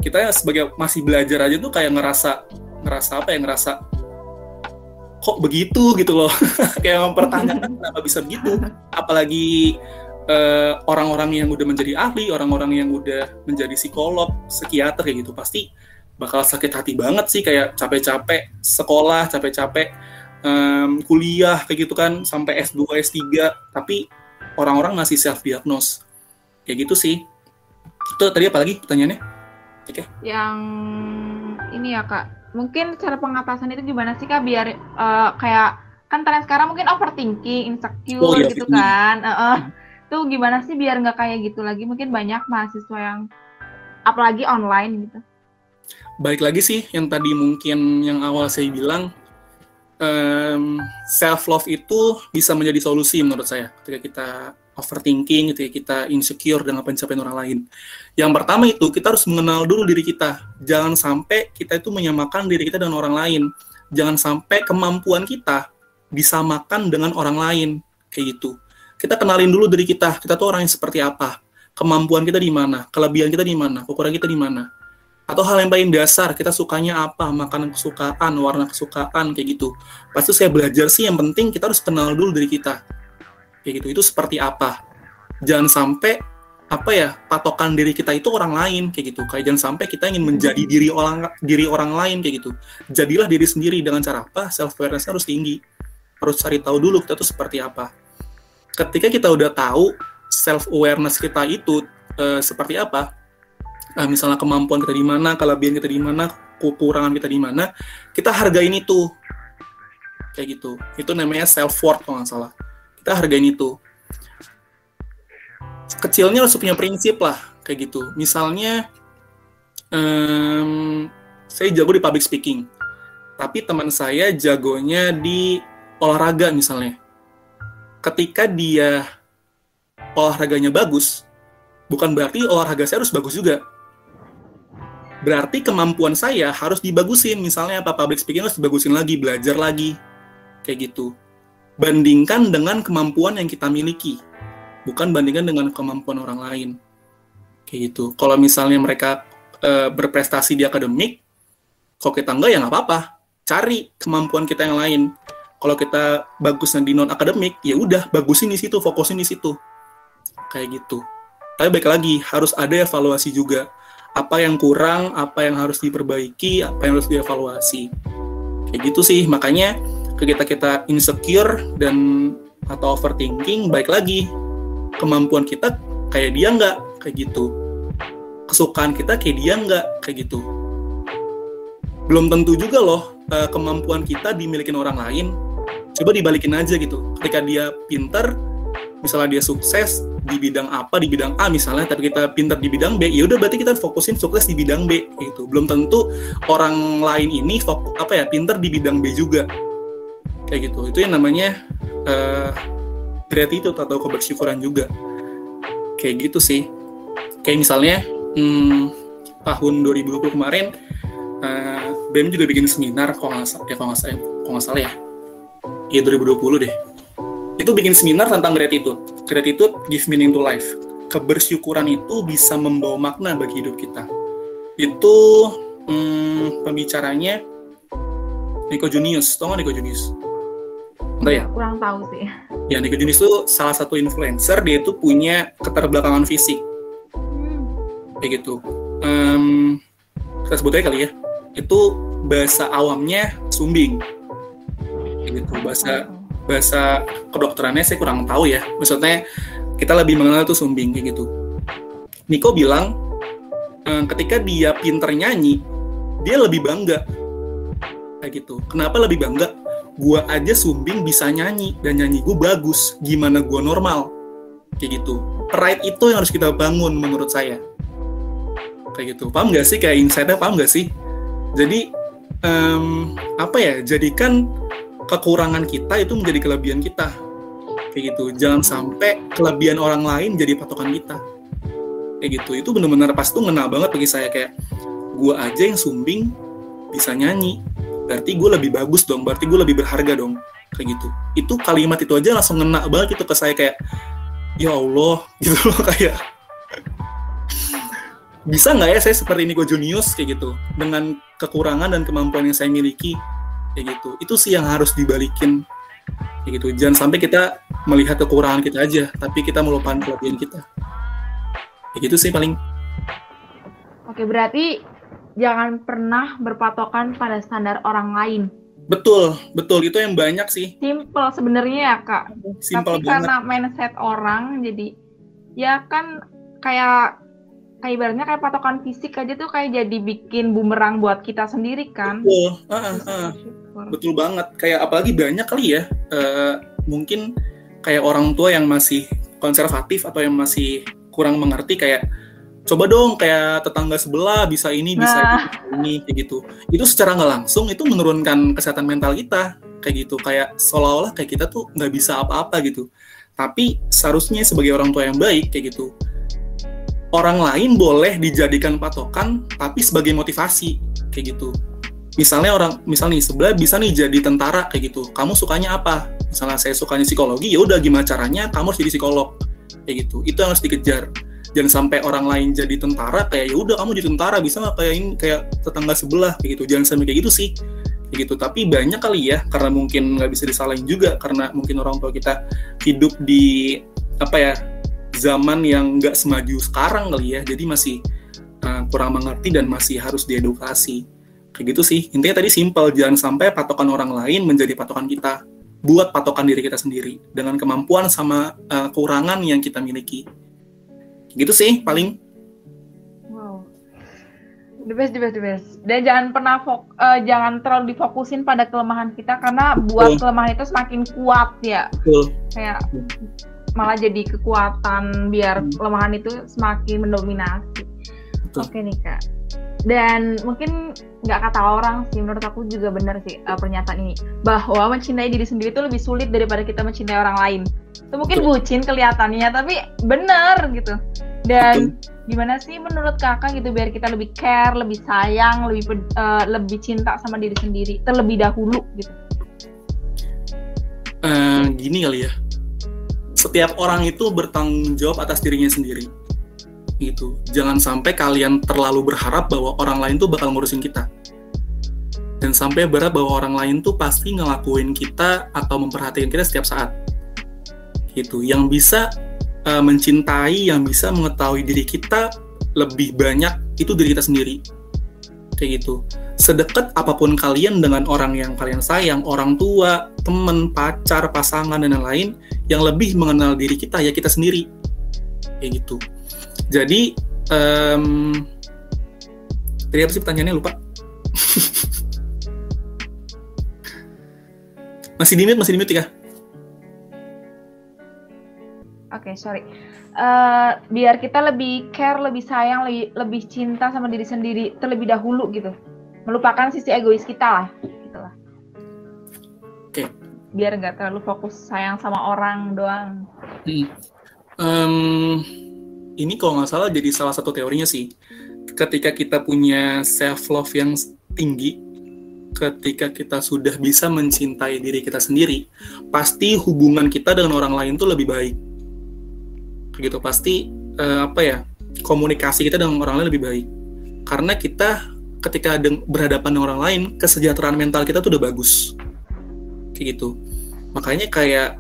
kita sebagai masih belajar aja tuh kayak ngerasa ngerasa apa ya? Ngerasa kok begitu? gitu loh. [laughs] Kayak mempertanyakan kenapa bisa begitu? Apalagi eh, orang-orang uh, yang udah menjadi ahli orang-orang yang udah menjadi psikolog psikiater kayak gitu pasti bakal sakit hati banget sih kayak capek-capek sekolah capek-capek um, kuliah kayak gitu kan sampai S2 S3 tapi orang-orang masih self diagnose kayak gitu sih. Itu tadi apa lagi pertanyaannya? Oke. Okay. yang ini ya kak. Mungkin cara pengatasan itu gimana sih kak? Biar uh, kayak kan tren sekarang mungkin overthinking, insecure oh, iya, gitu kan, uh, uh, tuh gimana sih biar nggak kayak gitu lagi? Mungkin banyak mahasiswa yang apalagi online gitu. Baik lagi sih yang tadi mungkin yang awal saya bilang um, self love itu bisa menjadi solusi menurut saya ketika kita overthinking ya, kita insecure dengan pencapaian orang lain. Yang pertama itu kita harus mengenal dulu diri kita. Jangan sampai kita itu menyamakan diri kita dengan orang lain. Jangan sampai kemampuan kita disamakan dengan orang lain kayak gitu. Kita kenalin dulu diri kita. Kita tuh orang yang seperti apa? Kemampuan kita di mana? Kelebihan kita di mana? Kekurangan kita di mana? Atau hal yang paling dasar, kita sukanya apa? Makanan kesukaan, warna kesukaan, kayak gitu. Pasti saya belajar sih, yang penting kita harus kenal dulu diri kita. Kayak gitu itu seperti apa? Jangan sampai apa ya patokan diri kita itu orang lain kayak gitu. Kayak jangan sampai kita ingin menjadi diri orang diri orang lain kayak gitu. Jadilah diri sendiri dengan cara apa? Self awareness harus tinggi. Harus cari tahu dulu kita tuh seperti apa. Ketika kita udah tahu self awareness kita itu uh, seperti apa uh, misalnya kemampuan kita di mana kelebihan kita di mana kekurangan kita di mana kita hargain itu. Kayak gitu. Itu namanya self worth kalau nggak salah. Kita hargain itu. Kecilnya harus punya prinsip lah kayak gitu. Misalnya um, saya jago di public speaking tapi teman saya jagonya di olahraga misalnya. Ketika dia olahraganya bagus bukan berarti olahraga saya harus bagus juga berarti kemampuan saya harus dibagusin misalnya apa public speaking harus dibagusin lagi belajar lagi kayak gitu bandingkan dengan kemampuan yang kita miliki, bukan bandingkan dengan kemampuan orang lain. Kayak gitu. Kalau misalnya mereka e, berprestasi di akademik, kalau kita enggak ya nggak apa-apa. Cari kemampuan kita yang lain. Kalau kita bagusnya di non akademik, ya udah bagusin di situ, fokusin di situ. Kayak gitu. Tapi baik lagi harus ada evaluasi juga. Apa yang kurang, apa yang harus diperbaiki, apa yang harus dievaluasi. Kayak gitu sih. Makanya ketika kita insecure dan atau overthinking baik lagi. Kemampuan kita kayak dia nggak kayak gitu. Kesukaan kita kayak dia nggak kayak gitu. Belum tentu juga loh eh, kemampuan kita dimiliki orang lain. Coba dibalikin aja gitu. Ketika dia pinter misalnya dia sukses di bidang apa di bidang A misalnya tapi kita pinter di bidang B ya udah berarti kita fokusin sukses di bidang B gitu. Belum tentu orang lain ini fokus apa ya pinter di bidang B juga. Kayak gitu. Itu yang namanya uh, gratitude atau kebersyukuran juga. Kayak gitu sih. Kayak misalnya hmm, tahun 2020 kemarin uh, BEM juga bikin seminar kalau nggak salah ya kalau nggak salah kalau nggak salah ya. Ya 2020 deh itu bikin seminar tentang gratitude gratitude give meaning to life kebersyukuran itu bisa membawa makna bagi hidup kita itu hmm, pembicaranya Nico Junius, tau gak Nico Junius? Enggak ya? Kurang tahu sih. Ya, Nico Junis itu salah satu influencer, dia itu punya keterbelakangan fisik. Hmm. Kayak gitu. Um, kita sebut aja kali ya. Itu bahasa awamnya sumbing. Kayak gitu. Bahasa bahasa kedokterannya saya kurang tahu ya. Maksudnya kita lebih mengenal itu sumbing kayak gitu. Niko bilang um, ketika dia pinter nyanyi, dia lebih bangga. Kayak gitu. Kenapa lebih bangga? gue aja sumbing bisa nyanyi dan nyanyi gue bagus. Gimana gue normal? Kayak gitu. Pride itu yang harus kita bangun menurut saya. Kayak gitu. Paham gak sih? Kayak insightnya paham gak sih? Jadi um, apa ya? Jadikan kekurangan kita itu menjadi kelebihan kita. Kayak gitu. Jangan sampai kelebihan orang lain jadi patokan kita. Kayak gitu. Itu benar-benar pas tuh ngena banget bagi saya. Kayak gue aja yang sumbing bisa nyanyi. Berarti gue lebih bagus dong. Berarti gue lebih berharga dong. Kayak gitu. Itu kalimat itu aja langsung ngena banget gitu ke saya. Kayak ya Allah. [laughs] Gitu loh kayak. Bisa nggak ya saya seperti Nico Junius? Kayak gitu. Dengan kekurangan dan kemampuan yang saya miliki kayak gitu. Itu sih yang harus dibalikin. Kayak gitu. Jangan sampai kita melihat kekurangan kita aja tapi kita melupakan kelebihan kita. Kayak gitu sih paling. Oke berarti jangan pernah berpatokan pada standar orang lain. Betul betul. Itu yang banyak sih. Simple sebenarnya ya kak. Simple tapi banget. karena mindset orang jadi ya kan kayak kayak ibaratnya kayak patokan fisik aja tuh kayak jadi bikin bumerang buat kita sendiri kan? Betul. Uh, uh, uh. Betul banget. Kayak apalagi banyak kali ya uh, mungkin kayak orang tua yang masih konservatif atau yang masih kurang mengerti kayak coba dong kayak tetangga sebelah bisa ini bisa nah. ini kayak gitu. Itu secara nggak langsung itu menurunkan kesehatan mental kita kayak gitu. Kayak seolah-olah kayak kita tuh nggak bisa apa-apa gitu. Tapi seharusnya sebagai orang tua yang baik kayak gitu orang lain boleh dijadikan patokan tapi sebagai motivasi kayak gitu misalnya orang misalnya nih sebelah bisa nih jadi tentara kayak gitu. Kamu sukanya apa? Misalnya saya sukanya psikologi ya udah gimana caranya kamu harus jadi psikolog kayak gitu. Itu yang harus dikejar. Jangan sampai orang lain jadi tentara kayak ya udah kamu jadi tentara bisa nggak kayak ini kayak tetangga sebelah kayak gitu. Jangan sampai kayak gitu sih kayak gitu. Tapi banyak kali ya karena mungkin nggak bisa disalahin juga karena mungkin orang tua kita hidup di apa ya zaman yang nggak semaju sekarang kali ya. Jadi masih uh, kurang mengerti dan masih harus diedukasi kayak gitu sih intinya tadi simpel jangan sampai patokan orang lain menjadi patokan kita buat patokan diri kita sendiri dengan kemampuan sama uh, kekurangan yang kita miliki gitu sih paling wow the best the best the best dan jangan pernah fok uh, jangan terlalu difokusin pada kelemahan kita karena buat Betul. kelemahan itu semakin kuat ya Betul. kayak malah jadi kekuatan biar hmm. kelemahan itu semakin mendominasi. Oke nih kak. Dan mungkin nggak kata orang sih, menurut aku juga benar sih uh, pernyataan ini bahwa mencintai diri sendiri itu lebih sulit daripada kita mencintai orang lain. Itu mungkin Betul. bucin kelihatannya, tapi benar gitu. Dan Betul. gimana sih menurut kakak gitu biar kita lebih care, lebih sayang, lebih uh, lebih cinta sama diri sendiri terlebih dahulu gitu? Uh, gini kali ya, setiap orang itu bertanggung jawab atas dirinya sendiri gitu. Jangan sampai kalian terlalu berharap bahwa orang lain tuh bakal ngurusin kita. Dan sampai berharap bahwa orang lain tuh pasti ngelakuin kita atau memperhatikan kita setiap saat. Gitu. Yang bisa uh, mencintai yang bisa mengetahui diri kita lebih banyak itu diri kita sendiri. Kayak gitu. Sedekat apa pun kalian dengan orang yang kalian sayang, orang tua, teman, pacar, pasangan dan lain-lain, yang lebih mengenal diri kita ya kita sendiri, kayak gitu. Jadi, um, tadi apa sih pertanyaannya lupa? [laughs] masih di masih di ya? Oke, okay, sorry. Uh, biar kita lebih care, lebih sayang, lebih, lebih cinta sama diri sendiri terlebih dahulu gitu melupakan sisi egois kita lah gitu lah oke okay. biar nggak terlalu fokus sayang sama orang doang hmm. um, ini kalau nggak salah jadi salah satu teorinya sih. Ketika kita punya self love yang tinggi ketika kita sudah bisa mencintai diri kita sendiri, pasti hubungan kita dengan orang lain tuh lebih baik. Gitu pasti uh, apa ya komunikasi kita dengan orang lain lebih baik. Karena kita ketika berhadapan dengan orang lain kesejahteraan mental kita tuh udah bagus. Kayak gitu. Makanya kayak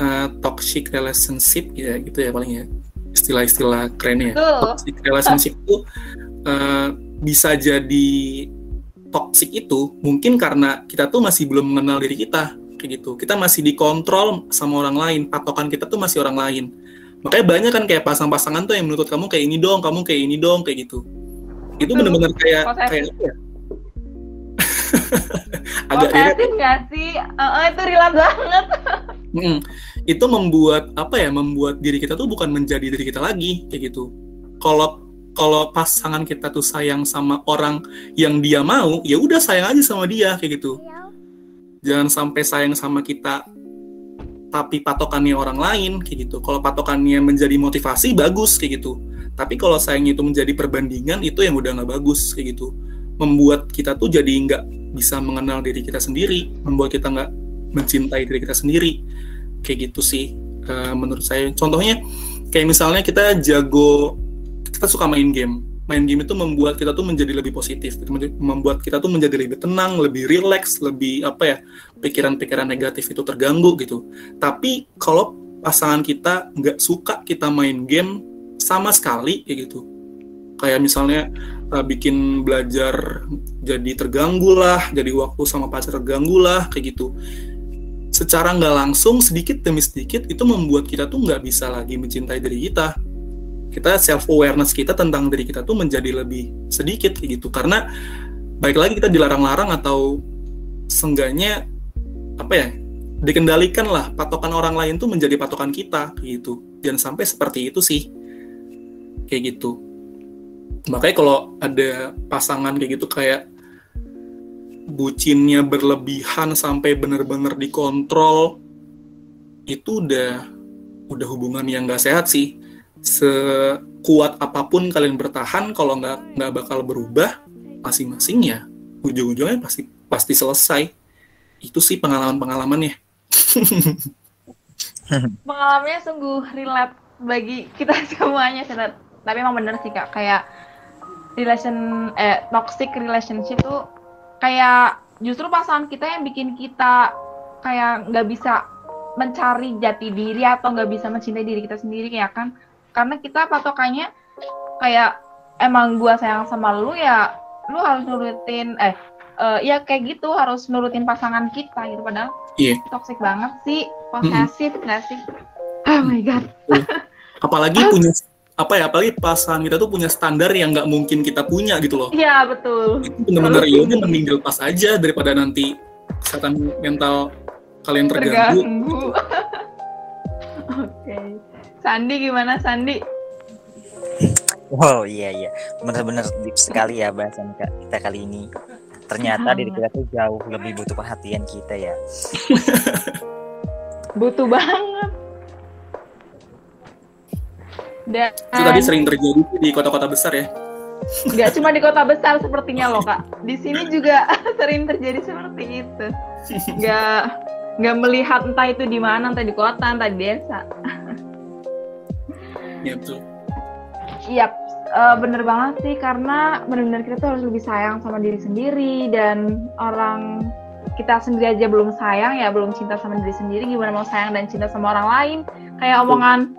uh, toxic relationship ya gitu ya paling ya istilah-istilah kerennya ya. toxic relationship itu uh, bisa jadi toxic itu mungkin karena kita tuh masih belum mengenal diri kita kayak gitu kita masih dikontrol sama orang lain patokan kita tuh masih orang lain makanya banyak kan kayak pasang-pasangan tuh yang menuntut kamu kayak ini dong kamu kayak ini dong kayak gitu itu benar-benar kayak kayak apa ya? [laughs] agak posesif nggak sih? Uh, itu relate banget. [laughs] mm, itu membuat apa ya? Membuat diri kita tuh bukan menjadi diri kita lagi kayak gitu. Kalau kalau pasangan kita tuh sayang sama orang yang dia mau, ya udah sayang aja sama dia kayak gitu. Jangan sampai sayang sama kita tapi patokannya orang lain kayak gitu. Kalau patokannya menjadi motivasi bagus kayak gitu tapi kalau sayang itu menjadi perbandingan itu yang udah nggak bagus kayak gitu membuat kita tuh jadi nggak bisa mengenal diri kita sendiri membuat kita nggak mencintai diri kita sendiri. Kayak gitu sih uh, menurut saya. Contohnya kayak misalnya kita jago kita suka main game. Main game itu membuat kita tuh menjadi lebih positif membuat kita tuh menjadi lebih tenang lebih rileks lebih apa ya pikiran-pikiran negatif itu terganggu gitu. Tapi kalau pasangan kita nggak suka kita main game sama sekali kayak gitu. Kayak misalnya uh, bikin belajar jadi terganggu lah jadi waktu sama pacar terganggu lah kayak gitu secara nggak langsung sedikit demi sedikit itu membuat kita tuh nggak bisa lagi mencintai diri kita. Kita self awareness kita tentang diri kita tuh menjadi lebih sedikit gitu. Karena baik lagi kita dilarang-larang atau seenggaknya apa ya dikendalikan lah patokan orang lain tuh menjadi patokan kita gitu. Jangan sampai seperti itu sih kayak gitu. Makanya kalau ada pasangan kayak gitu kayak bucinnya berlebihan sampai bener-bener dikontrol itu udah udah hubungan yang gak sehat sih. Sekuat apa pun kalian bertahan kalau nggak nggak bakal berubah masing-masing ya ujung-ujungnya pasti pasti selesai. Itu sih pengalaman pengalamannya [laughs] pengalamannya sungguh relate bagi kita [laughs] semuanya tapi emang bener sih kak. Kayak relation eh toxic relationship tuh kayak justru pasangan kita yang bikin kita kayak nggak bisa mencari jati diri atau nggak bisa mencintai diri kita sendiri kayak kan? Karena kita patokannya kayak emang gua sayang sama lu ya lu harus nurutin eh uh, ya kayak gitu harus nurutin pasangan kita gitu. Padahal yeah. toxic banget sih posesif mm -hmm. gak sih? Oh my god. Apalagi punya [laughs] apa ya apalagi pasangan kita tuh punya standar yang nggak mungkin kita punya gitu loh iya betul itu benar-benar ya udah mending dilepas aja daripada nanti kesehatan mental kalian terganggu, terganggu. [laughs] oke okay. Sandi gimana Sandi? Wow iya iya benar-benar deep sekali ya bahasan kita kali ini. Ternyata diri kita tuh jauh lebih butuh perhatian kita ya. [laughs] butuh banget. Dan itu tadi sering terjadi di kota-kota besar ya. Gak cuma di kota besar sepertinya loh kak. Di sini juga [laughs] sering terjadi seperti itu. Gak gak melihat entah itu di mana, entah di kota, entah di desa. Iya betul. Iya, uh, bener banget sih karena benar-benar kita tuh harus lebih sayang sama diri sendiri dan orang kita sendiri aja belum sayang ya belum cinta sama diri sendiri gimana mau sayang dan cinta sama orang lain kayak omongan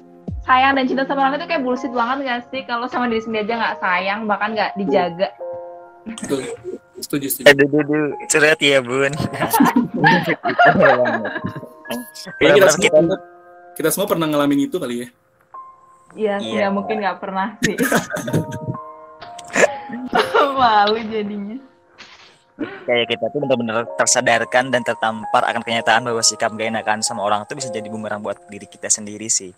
sayang dan cinta sama orang itu kayak bullshit banget gak sih kalau sama diri sendiri aja nggak sayang bahkan nggak dijaga Betul. Setuju, setuju. Aduh, aduh, aduh. Curhat ya, Bun. [laughs] kita, semua, kita semua pernah ngalamin itu kali ya. Iya, iya. Ya, mungkin nggak pernah sih. [laughs] [laughs] Malu jadinya. Kayak kita tuh benar-benar tersadarkan dan tertampar akan kenyataan bahwa sikap gak enakan sama orang tuh bisa jadi bumerang buat diri kita sendiri sih.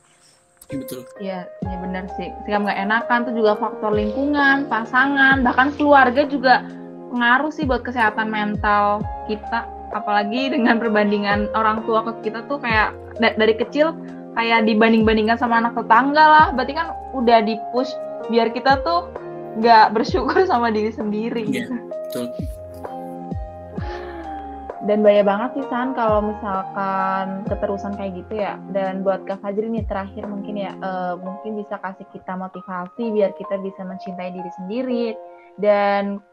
Iya betul. Iya, ya benar sih. Sikap gak enakan tuh juga faktor lingkungan, pasangan, bahkan keluarga juga pengaruh sih buat kesehatan mental kita. Apalagi dengan perbandingan orang tua ke kita tuh kayak dari kecil kayak dibanding-bandingkan sama anak tetangga lah berarti kan udah di push biar kita tuh nggak bersyukur [laughs] sama diri sendiri yeah, gitu. betul dan bahaya banget sih San kalau misalkan keterusan kayak gitu ya dan buat Kak Fajri nih terakhir mungkin ya uh, mungkin bisa kasih kita motivasi biar kita bisa mencintai diri sendiri dan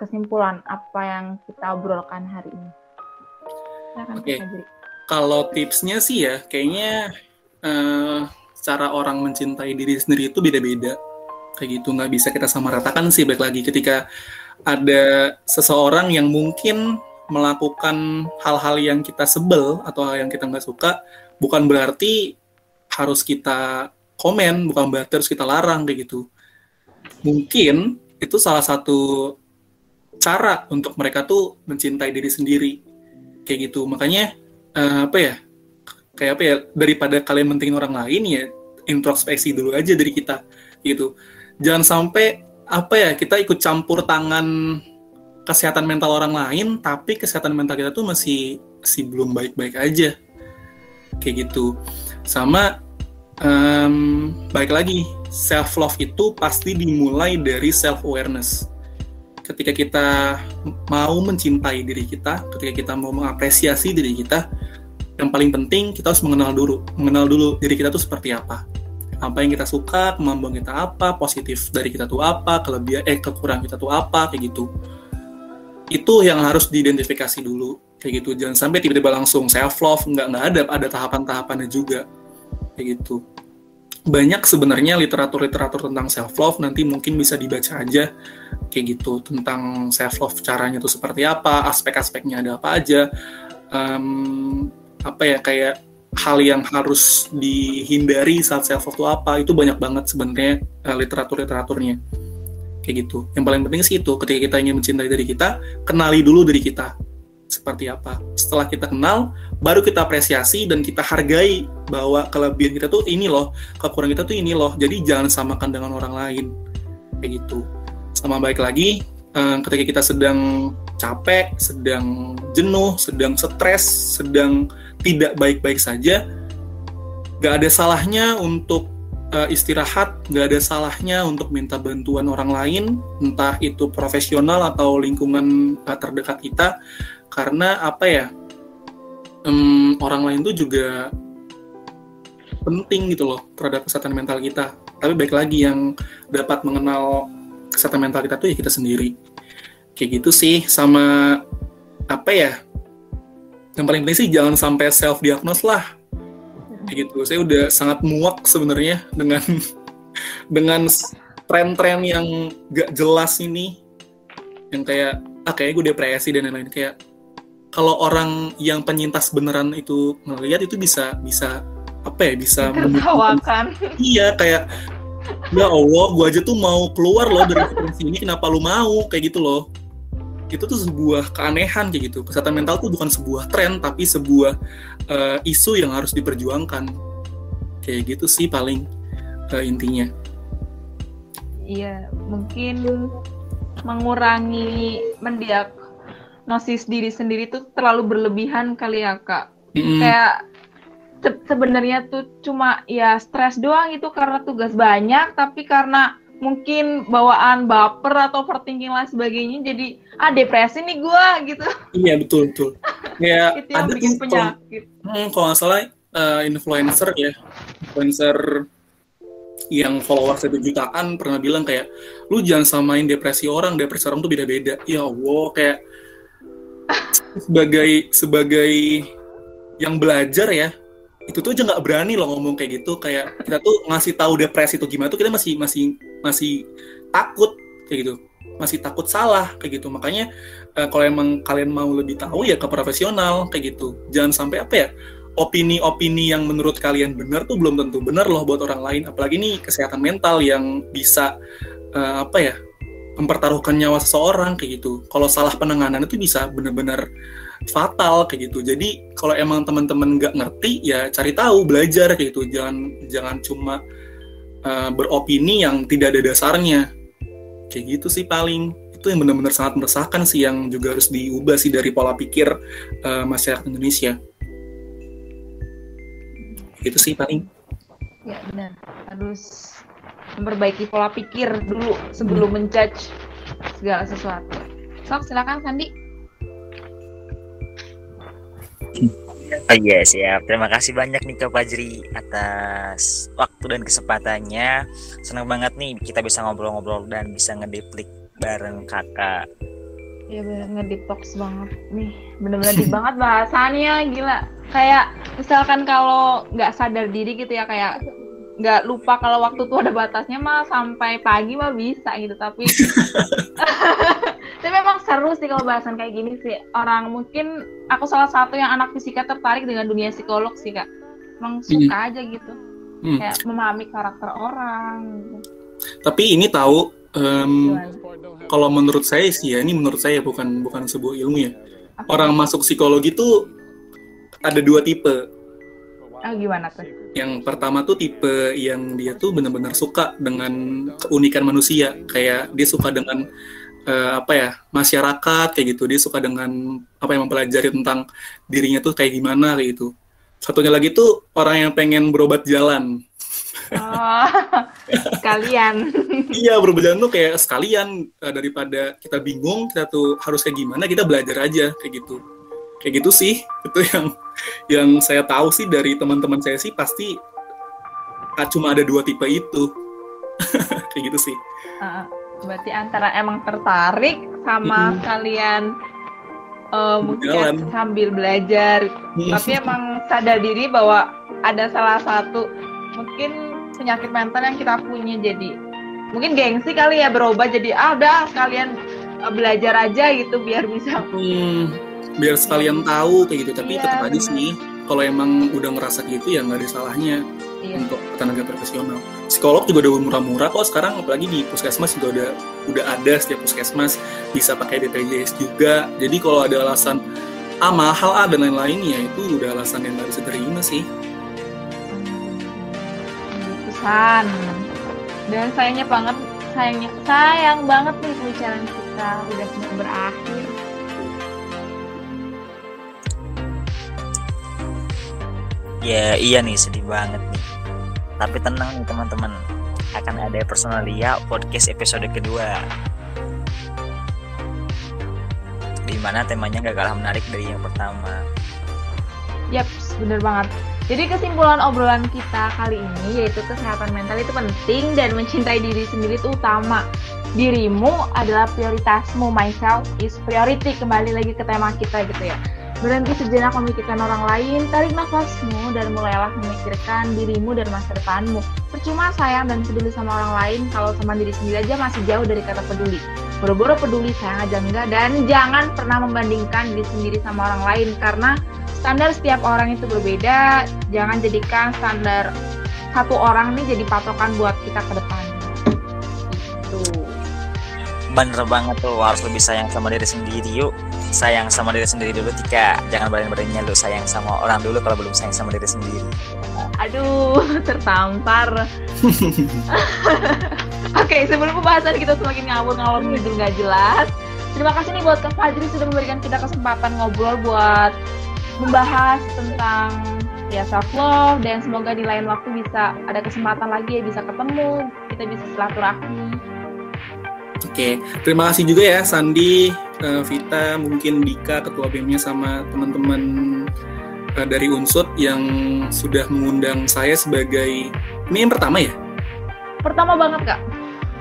kesimpulan apa yang kita obrolkan hari ini. Oke. Okay. Kalau tipsnya sih ya kayaknya uh, cara orang mencintai diri sendiri itu beda-beda kayak gitu nggak bisa kita sama ratakan sih baik lagi ketika ada seseorang yang mungkin melakukan hal-hal yang kita sebel atau hal yang kita nggak suka bukan berarti harus kita komen bukan berarti harus kita larang kayak gitu. Mungkin itu salah satu cara untuk mereka tuh mencintai diri sendiri kayak gitu. Makanya uh, apa ya kayak apa ya daripada kalian mentingin orang lain ya introspeksi dulu aja dari kita gitu. Jangan sampai apa ya kita ikut campur tangan kesehatan mental orang lain tapi kesehatan mental kita tuh masih masih belum baik-baik aja kayak gitu sama um, baik lagi self love itu pasti dimulai dari self awareness ketika kita mau mencintai diri kita, ketika kita mau mengapresiasi diri kita, yang paling penting kita harus mengenal dulu, mengenal dulu diri kita tuh seperti apa. Apa yang kita suka, kemampuan kita apa, positif dari kita tuh apa, kelebihan eh kekurangan kita tuh apa, kayak gitu. Itu yang harus diidentifikasi dulu, kayak gitu. Jangan sampai tiba-tiba langsung self love, nggak nggak ada, ada tahapan-tahapannya juga, kayak gitu. Banyak sebenarnya literatur-literatur tentang self love nanti mungkin bisa dibaca aja kayak gitu tentang self love caranya itu seperti apa aspek-aspeknya ada apa aja. Um, apa ya kayak hal yang harus dihindari saat self love itu apa itu banyak banget sebenarnya uh, literatur-literaturnya kayak gitu yang paling penting sih itu ketika kita ingin mencintai diri kita kenali dulu diri kita seperti apa. Setelah kita kenal, baru kita apresiasi dan kita hargai bahwa kelebihan kita tuh ini loh, kekurangan kita tuh ini loh. Jadi jangan samakan dengan orang lain. Kayak gitu. Sama baik lagi, eh, ketika kita sedang capek, sedang jenuh, sedang stres, sedang tidak baik-baik saja, gak ada salahnya untuk uh, istirahat, gak ada salahnya untuk minta bantuan orang lain, entah itu profesional atau lingkungan uh, terdekat kita, karena apa ya um, orang lain tuh juga penting gitu loh terhadap kesehatan mental kita. Tapi baik lagi yang dapat mengenal kesehatan mental kita tuh ya kita sendiri. Kayak gitu sih sama apa ya yang paling penting sih jangan sampai self diagnose lah gitu. Saya udah sangat muak sebenarnya dengan [laughs] dengan tren-tren yang gak jelas ini. Yang kayak ah kayak gue depresi dan lain-lain. Kayak kalau orang yang penyintas beneran itu ngelihat itu bisa bisa apa ya bisa [laughs] tertawakan. Iya kayak ya Allah gua aja tuh mau keluar loh dari frekuensi ini kenapa lu mau? Kayak gitu loh itu tuh sebuah keanehan kayak gitu. Kesehatan mental tuh bukan sebuah tren tapi sebuah uh, isu yang harus diperjuangkan. Kayak gitu sih paling uh, intinya. Iya mungkin mengurangi mendiak nosis diri sendiri tuh terlalu berlebihan kali ya kak. Mm. kayak se sebenarnya tuh cuma ya stres doang itu karena tugas banyak tapi karena mungkin bawaan baper atau overthinking lah sebagainya jadi ah depresi nih gue gitu. Iya betul betul. Ya [laughs] itu yang ada bikin penyakit. Hmm, kalau nggak salah uh, influencer ya influencer yang followers satu jutaan pernah bilang kayak lu jangan samain depresi orang depresi orang tuh beda-beda. Ya allah kayak sebagai sebagai yang belajar ya itu tuh aja nggak berani loh ngomong kayak gitu. Kayak kita tuh ngasih tahu depresi itu gimana tuh kita masih masih masih takut kayak gitu. Masih takut salah kayak gitu. Makanya uh, kalau emang kalian mau lebih tahu ya ke profesional kayak gitu. Jangan sampai apa ya opini-opini yang menurut kalian benar tuh belum tentu benar loh buat orang lain. Apalagi ini kesehatan mental yang bisa uh, apa ya mempertaruhkan nyawa seseorang kayak gitu. Kalau salah penanganan itu bisa benar-benar fatal kayak gitu. Jadi kalau emang teman-teman nggak ngerti ya cari tahu, belajar kayak gitu. Jangan jangan cuma uh, beropini yang tidak ada dasarnya. Kayak gitu sih paling. Itu yang benar-benar sangat meresahkan sih yang juga harus diubah sih dari pola pikir uh, masyarakat Indonesia. Itu sih paling. Ya benar. Harus memperbaiki pola pikir dulu sebelum menjudge segala sesuatu. Sok silakan Sandi. Oh iya yes, siap. Terima kasih banyak nih ke Fajri atas waktu dan kesempatannya. Senang banget nih kita bisa ngobrol-ngobrol dan bisa ngedeplik bareng kakak. Iya bener ngedetox banget nih. Bener-bener di banget bahasannya gila. Kayak misalkan kalau nggak sadar diri gitu ya kayak nggak lupa kalau waktu tuh ada batasnya mah sampai pagi mah bisa gitu tapi [laughs] tapi memang seru sih kalau bahasan kayak gini sih orang mungkin aku salah satu yang anak fisika tertarik dengan dunia psikolog sih kak emang suka hmm. aja gitu hmm. kayak memahami karakter orang gitu. tapi ini tahu um, kalau menurut saya sih ya ini menurut saya bukan bukan sebuah ilmu ya Apa? orang masuk psikologi tuh ada dua tipe Oh, gimana tuh? Yang pertama tuh tipe yang dia tuh benar-benar suka dengan keunikan manusia, kayak dia suka dengan uh, apa ya masyarakat kayak gitu, dia suka dengan apa yang mempelajari tentang dirinya tuh kayak gimana kayak gitu. Satunya lagi tuh orang yang pengen berobat jalan. Oh, [laughs] sekalian. [laughs] iya berjalan tuh kayak sekalian uh, daripada kita bingung kita tuh harus kayak gimana kita belajar aja kayak gitu kayak gitu sih itu yang yang saya tahu sih dari teman-teman saya sih pasti uh, cuma ada dua tipe itu [laughs] kayak gitu sih uh, berarti antara emang tertarik sama hmm. kalian uh, mungkin sambil belajar. Tapi emang sadar diri bahwa ada salah satu mungkin penyakit mental yang kita punya. Jadi mungkin gengsi kali ya berubah jadi ah udah sekalian uh, belajar aja gitu biar bisa hmm, biar sekalian tahu kayak gitu. Tapi iya, tetap aja sih kalau emang udah ngerasa gitu ya nggak ada salahnya iya. untuk tenaga profesional. Psikolog juga udah murah-murah kok sekarang apalagi di puskesmas juga udah udah ada setiap puskesmas bisa pakai DPJS juga. Jadi kalau ada alasan ah mahal ah dan lain-lain ya itu udah alasan yang nggak bisa terima sih. Pesan. Dan sayangnya banget sayangnya sayang banget nih pembicaraan kita udah mau berakhir. Ya iya nih sedih banget nih tapi tenang nih teman-teman akan ada personalia podcast episode kedua di mana temanya gak kalah menarik dari yang pertama. Yap, bener banget. Jadi kesimpulan obrolan kita kali ini yaitu kesehatan mental itu penting dan mencintai diri sendiri itu utama. Dirimu adalah prioritasmu, myself is priority. Kembali lagi ke tema kita gitu ya. Berhenti sejenak memikirkan orang lain, tarik nafasmu dan mulailah memikirkan dirimu dan masa depanmu. Percuma sayang dan peduli sama orang lain kalau sama diri sendiri aja masih jauh dari kata peduli. Boro-boro peduli sayang aja enggak dan jangan pernah membandingkan diri sendiri sama orang lain karena standar setiap orang itu berbeda jangan jadikan standar satu orang ini jadi patokan buat kita ke depan bener banget tuh harus lebih sayang sama diri sendiri yuk. Sayang sama diri sendiri dulu Tika. Jangan berani-beraninya lu sayang sama orang dulu kalau belum sayang sama diri sendiri. Aduh tertampar. [laughs] Oke okay, sebelum pembahasan kita semakin ngawur-ngawur ngidul nggak jelas. Terima kasih nih buat Kak Fajri sudah memberikan kita kesempatan ngobrol buat membahas tentang ya self love dan semoga di lain waktu bisa ada kesempatan lagi ya bisa ketemu kita bisa silaturahmi. Oke, terima kasih juga ya Sandi, uh, Vita, mungkin Dika ketua BEM-nya sama teman-teman uh, dari Unsut yang sudah mengundang saya sebagai ini yang pertama ya? Pertama banget kak.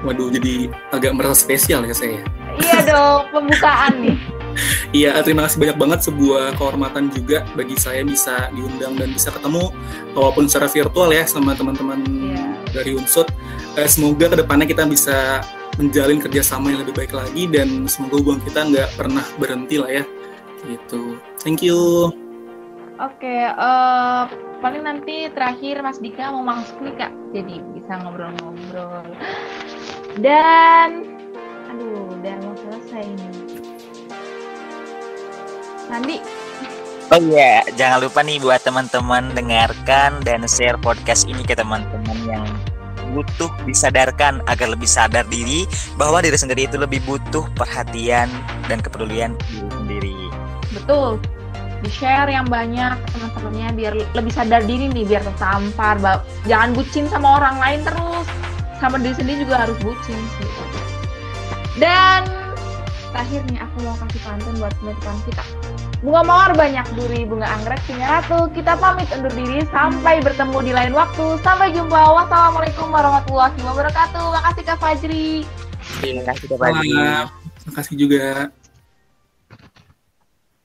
Waduh, jadi agak merasa spesial ya saya. Iya dong, pembukaan nih. [laughs] Iya, terima kasih banyak banget sebuah kehormatan juga bagi saya bisa diundang dan bisa ketemu walaupun secara virtual ya sama teman-teman yeah. dari Unsut. Eh, semoga ke depannya kita bisa menjalin kerjasama yang lebih baik lagi dan semoga hubungan kita nggak pernah berhenti lah ya. Gitu. Thank you. Oke, okay, uh, eh, paling nanti terakhir Mas Dika mau masuk nih kak, jadi bisa ngobrol-ngobrol. Dan, aduh, udah mau selesai nih. Sandi. Oh iya, jangan lupa nih buat teman-teman dengarkan dan share podcast ini ke teman-teman yang butuh disadarkan agar lebih sadar diri bahwa diri sendiri itu lebih butuh perhatian dan kepedulian diri sendiri. Betul. Di-share yang banyak teman-temannya biar lebih sadar diri nih, biar tertampar. Jangan bucin sama orang lain terus. Sama diri sendiri juga harus bucin sih. Dan terakhir nih aku mau kasih pantun buat penutupan kita. Bunga mawar banyak duri, bunga anggrek punya ratu. Kita pamit undur diri sampai bertemu di lain waktu. Sampai jumpa. Wassalamualaikum warahmatullahi wabarakatuh. Makasih Kak Fajri. Terima kasih Kak Fajri. Terima kasih juga.